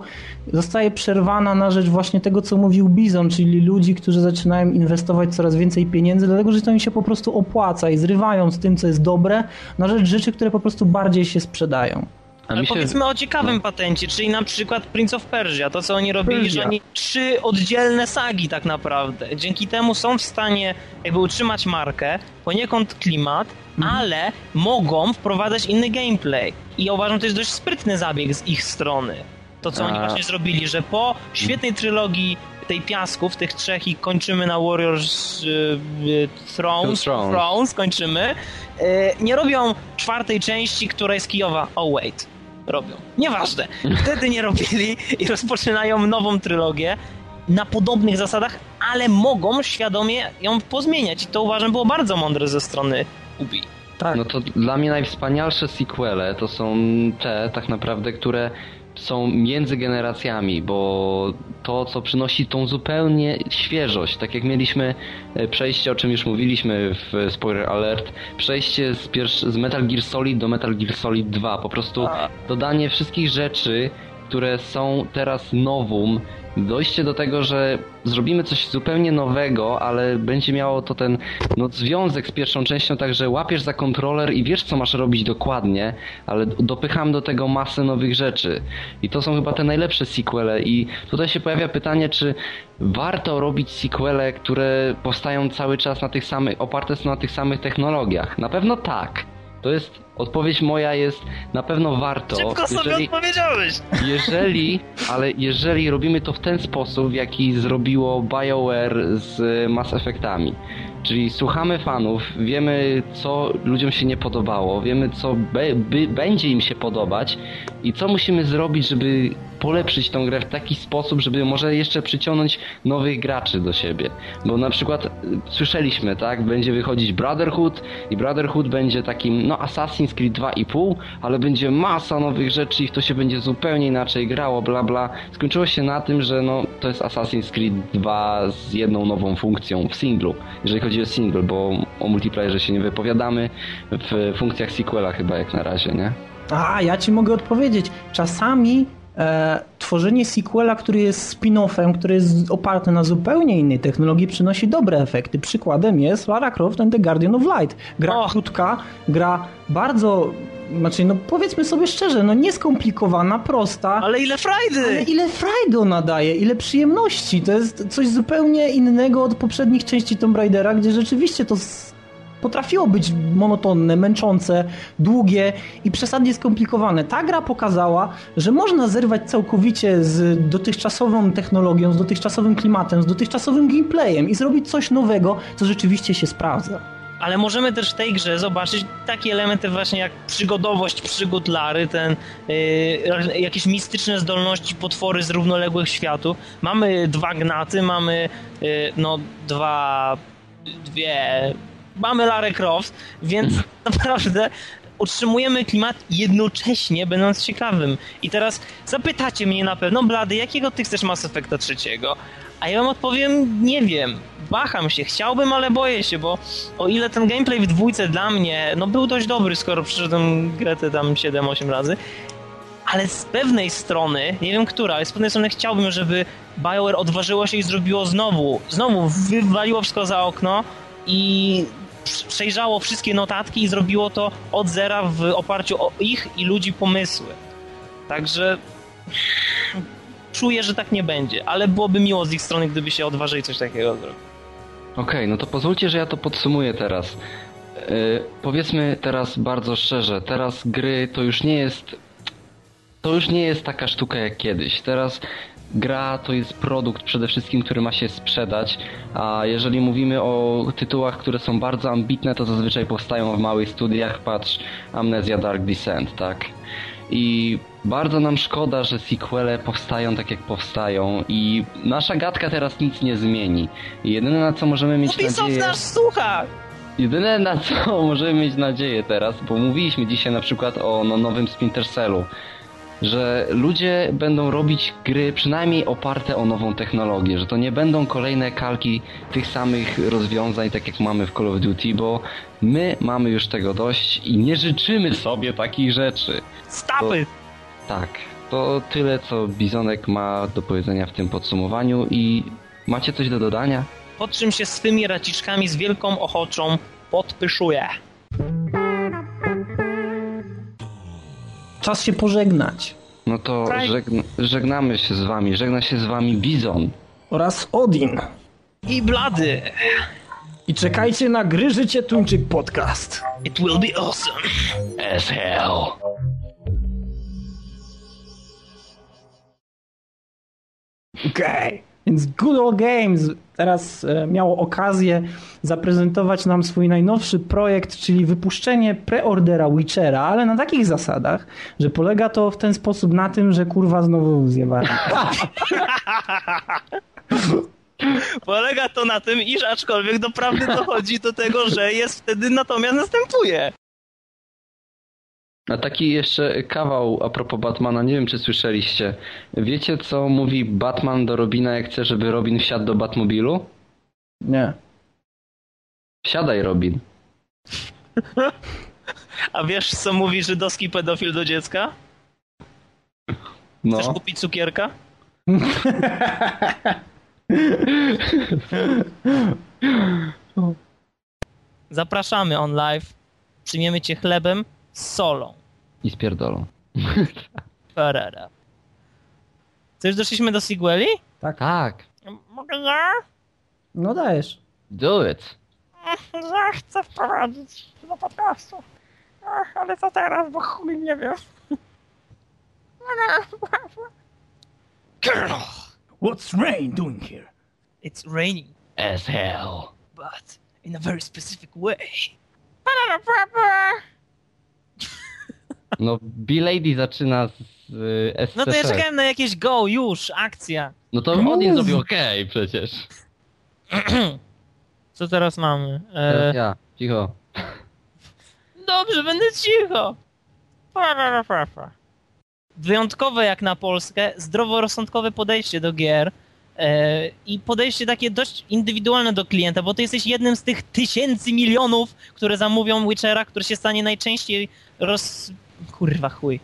zostaje przerwana na rzecz właśnie tego, co mówił Bizon, czyli ludzi, którzy zaczynają inwestować coraz więcej pieniędzy, dlatego że to im się po prostu opłaca i zrywają z tym, co jest dobre, na rzecz rzeczy, które po prostu bardziej się sprzedają. Ale się- powiedzmy o ciekawym no. patencie, czyli na przykład Prince of Persia. To, co oni robili, Persia. że oni trzy oddzielne sagi tak naprawdę. Dzięki temu są w stanie jakby utrzymać markę, poniekąd klimat, ale mogą wprowadzać inny gameplay. I ja uważam, to jest dość sprytny zabieg z ich strony. To, co oni A- właśnie zrobili, że po świetnej trylogii tej piasków, tych trzech i kończymy na Warriors y, y, Thrones, Thrones. Thrones kończymy, y, nie robią czwartej części, która jest Kijowa. Oh wait, robią. Nieważne. Wtedy nie robili i rozpoczynają nową trylogię na podobnych zasadach, ale mogą świadomie ją pozmieniać i to uważam było bardzo mądre ze strony Ubi. Tak. No to dla mnie najwspanialsze sequele to są te tak naprawdę, które są między generacjami, bo to, co przynosi tą zupełnie świeżość, tak jak mieliśmy e, przejście, o czym już mówiliśmy w Spoiler Alert, przejście z, z Metal Gear Solid do Metal Gear Solid 2, po prostu dodanie wszystkich rzeczy, które są teraz nowum, dojście do tego, że zrobimy coś zupełnie nowego, ale będzie miało to ten no, związek z pierwszą częścią, także łapiesz za kontroler i wiesz, co masz robić dokładnie, ale dopycham do tego masę nowych rzeczy. I to są chyba te najlepsze sequele i tutaj się pojawia pytanie, czy warto robić sequele, które powstają cały czas na tych samych, oparte są na tych samych technologiach? Na pewno tak. To jest, odpowiedź moja jest, na pewno warto. Szybko sobie jeżeli- odpowiedziałeś! jeżeli, ale jeżeli robimy to w ten sposób, w jaki zrobiło BioWare z Mass Effectami. Czyli słuchamy fanów, wiemy co ludziom się nie podobało, wiemy co be, by, będzie im się podobać i co musimy zrobić, żeby polepszyć tą grę w taki sposób, żeby może jeszcze przyciągnąć nowych graczy do siebie. Bo na przykład y, słyszeliśmy, tak, będzie wychodzić Brotherhood i Brotherhood będzie takim, no Assassin's Creed 2,5, ale będzie masa nowych rzeczy i to się będzie zupełnie inaczej grało, bla bla. Skończyło się na tym, że no to jest Assassin's Creed 2 z jedną nową funkcją w singlu, jeżeli chodzi o single, bo o multiplayerze się nie wypowiadamy w funkcjach sequela chyba jak na razie, nie? A, ja ci mogę odpowiedzieć. Czasami tworzenie sequela, który jest spin-offem, który jest oparty na zupełnie innej technologii, przynosi dobre efekty. Przykładem jest Lara Croft and the Guardian of Light. Gra Och. krótka, gra bardzo, znaczy no powiedzmy sobie szczerze, no nieskomplikowana, prosta, Ale ile frajdy! ale ile frajdy ona daje, ile przyjemności. To jest coś zupełnie innego od poprzednich części Tomb Raidera, gdzie rzeczywiście to potrafiło być monotonne, męczące, długie i przesadnie skomplikowane. Ta gra pokazała, że można zerwać całkowicie z dotychczasową technologią, z dotychczasowym klimatem, z dotychczasowym gameplayem i zrobić coś nowego, co rzeczywiście się sprawdza. Ale możemy też w tej grze zobaczyć takie elementy właśnie jak przygodowość przygód Lary, ten y, jakieś mistyczne zdolności potwory z równoległych światów. Mamy dwa gnaty, mamy y, no dwa, dwie, mamy Larę Croft, więc naprawdę utrzymujemy klimat jednocześnie będąc ciekawym. I teraz zapytacie mnie na pewno, Blady, jakiego ty chcesz Mass Effecta trzeciego? A ja wam odpowiem, nie wiem. Waham się, chciałbym, ale boję się, bo o ile ten gameplay w dwójce dla mnie, no był dość dobry, skoro przyszedłem grę te tam 7-8 razy, ale z pewnej strony, nie wiem która, ale z pewnej strony chciałbym, żeby BioWare odważyło się i zrobiło znowu, znowu wywaliło wszystko za okno i przejrzało wszystkie notatki i zrobiło to od zera w oparciu o ich i ludzi pomysły. Także czuję, że tak nie będzie, ale byłoby miło z ich strony, gdyby się odważyli coś takiego zrobić. Okej, no to pozwólcie, że ja to podsumuję teraz. Yy, powiedzmy teraz bardzo szczerze, teraz gry to już nie jest. To już nie jest taka sztuka jak kiedyś. Teraz gra to jest produkt przede wszystkim, który ma się sprzedać, a jeżeli mówimy o tytułach, które są bardzo ambitne, to zazwyczaj powstają w małych studiach, patrz Amnesia Dark Descent, tak? I bardzo nam szkoda, że sequele powstają tak jak powstają i nasza gadka teraz nic nie zmieni. Jedyne na co możemy mieć Ubisoft nadzieję... nas słucha! Jedyne na co możemy mieć nadzieję teraz, bo mówiliśmy dzisiaj na przykład o no, nowym Splinter Cellu, że ludzie będą robić gry przynajmniej oparte o nową technologię, że to nie będą kolejne kalki tych samych rozwiązań, tak jak mamy w Call of Duty, bo my mamy już tego dość i nie życzymy sobie takich rzeczy. Stapy! Tak, to tyle, co Bizonek ma do powiedzenia w tym podsumowaniu i macie coś do dodania? pod czym się swymi raciczkami z wielką ochoczą podpyszuję. Czas się pożegnać. No to żegn żegnamy się z wami, żegna się z wami Bizon. Oraz Odin. I blady! I czekajcie na Gry Życie Tuńczyk podcast. It will be awesome! As hell. Okej. Więc Good Old Games teraz e, miało okazję zaprezentować nam swój najnowszy projekt, czyli wypuszczenie preordera Witchera, ale na takich zasadach, że polega to w ten sposób na tym, że kurwa znowu zjebałem. Polega to na tym, iż aczkolwiek doprawdy dochodzi do tego, że jest wtedy natomiast następuje. A taki jeszcze kawał a propos Batmana, nie wiem czy słyszeliście. Wiecie co mówi Batman do Robina jak chce, żeby Robin wsiadł do Batmobilu? Nie. Wsiadaj Robin. A wiesz, co mówi żydowski pedofil do dziecka? Chcesz No. kupić cukierka? Zapraszamy on live. Przyjmiemy cię chlebem z solą. I spierdolą. Parara. Co, już doszliśmy do Sigueli? Tak. Mogę ja? No dajesz. Do it. Ja chcę wprowadzić do podcastu. Ach, ale co teraz, bo chuj nie wiem. What's Rain doing here? It's raining, As hell. but in a very specific way. No, B-Lady zaczyna z y, SCP. No to ja czekałem na jakieś go, już, akcja. No to on nie zrobił okej przecież. Co teraz mamy? Teraz E, ja. Cicho. dobrze, będę cicho. Wyjątkowe jak na Polskę, zdroworozsądkowe podejście do gier e, i podejście takie dość indywidualne do klienta, bo ty jesteś jednym z tych tysięcy milionów, które zamówią Witchera, który się stanie najczęściej roz... Kurwa chuj.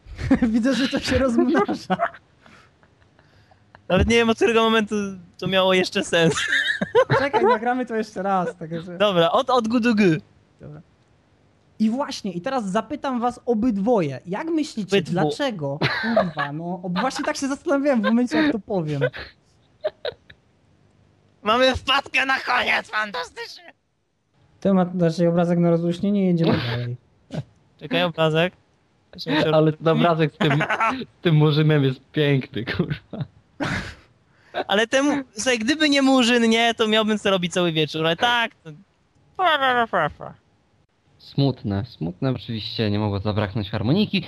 Widzę, że to się rozmnaża. Nawet nie wiem od którego momentu to miało jeszcze sens. Czekaj, nagramy to jeszcze raz. Tak że... Dobra, od, od gudugu. Dobra. I właśnie, i teraz zapytam was obydwoje. Jak myślicie, Obydwu. dlaczego? Kurwa, no ob- właśnie tak się zastanawiałem w momencie, jak to powiem. Mamy wpadkę na koniec, fantastycznie. Temat, znaczy obrazek na rozluźnienie, jedziemy dalej. Czekaj, obrazek. Ale ten obrazek z tym, z tym murzynem jest piękny, kurwa. Ale temu, słuchaj, gdyby nie Murzyn, nie, to miałbym co robić cały wieczór, ale tak. To... Smutne, smutne oczywiście, nie mogło zabraknąć harmoniki.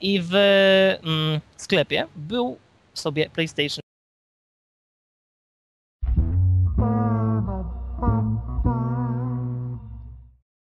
I w mm, sklepie był sobie PlayStation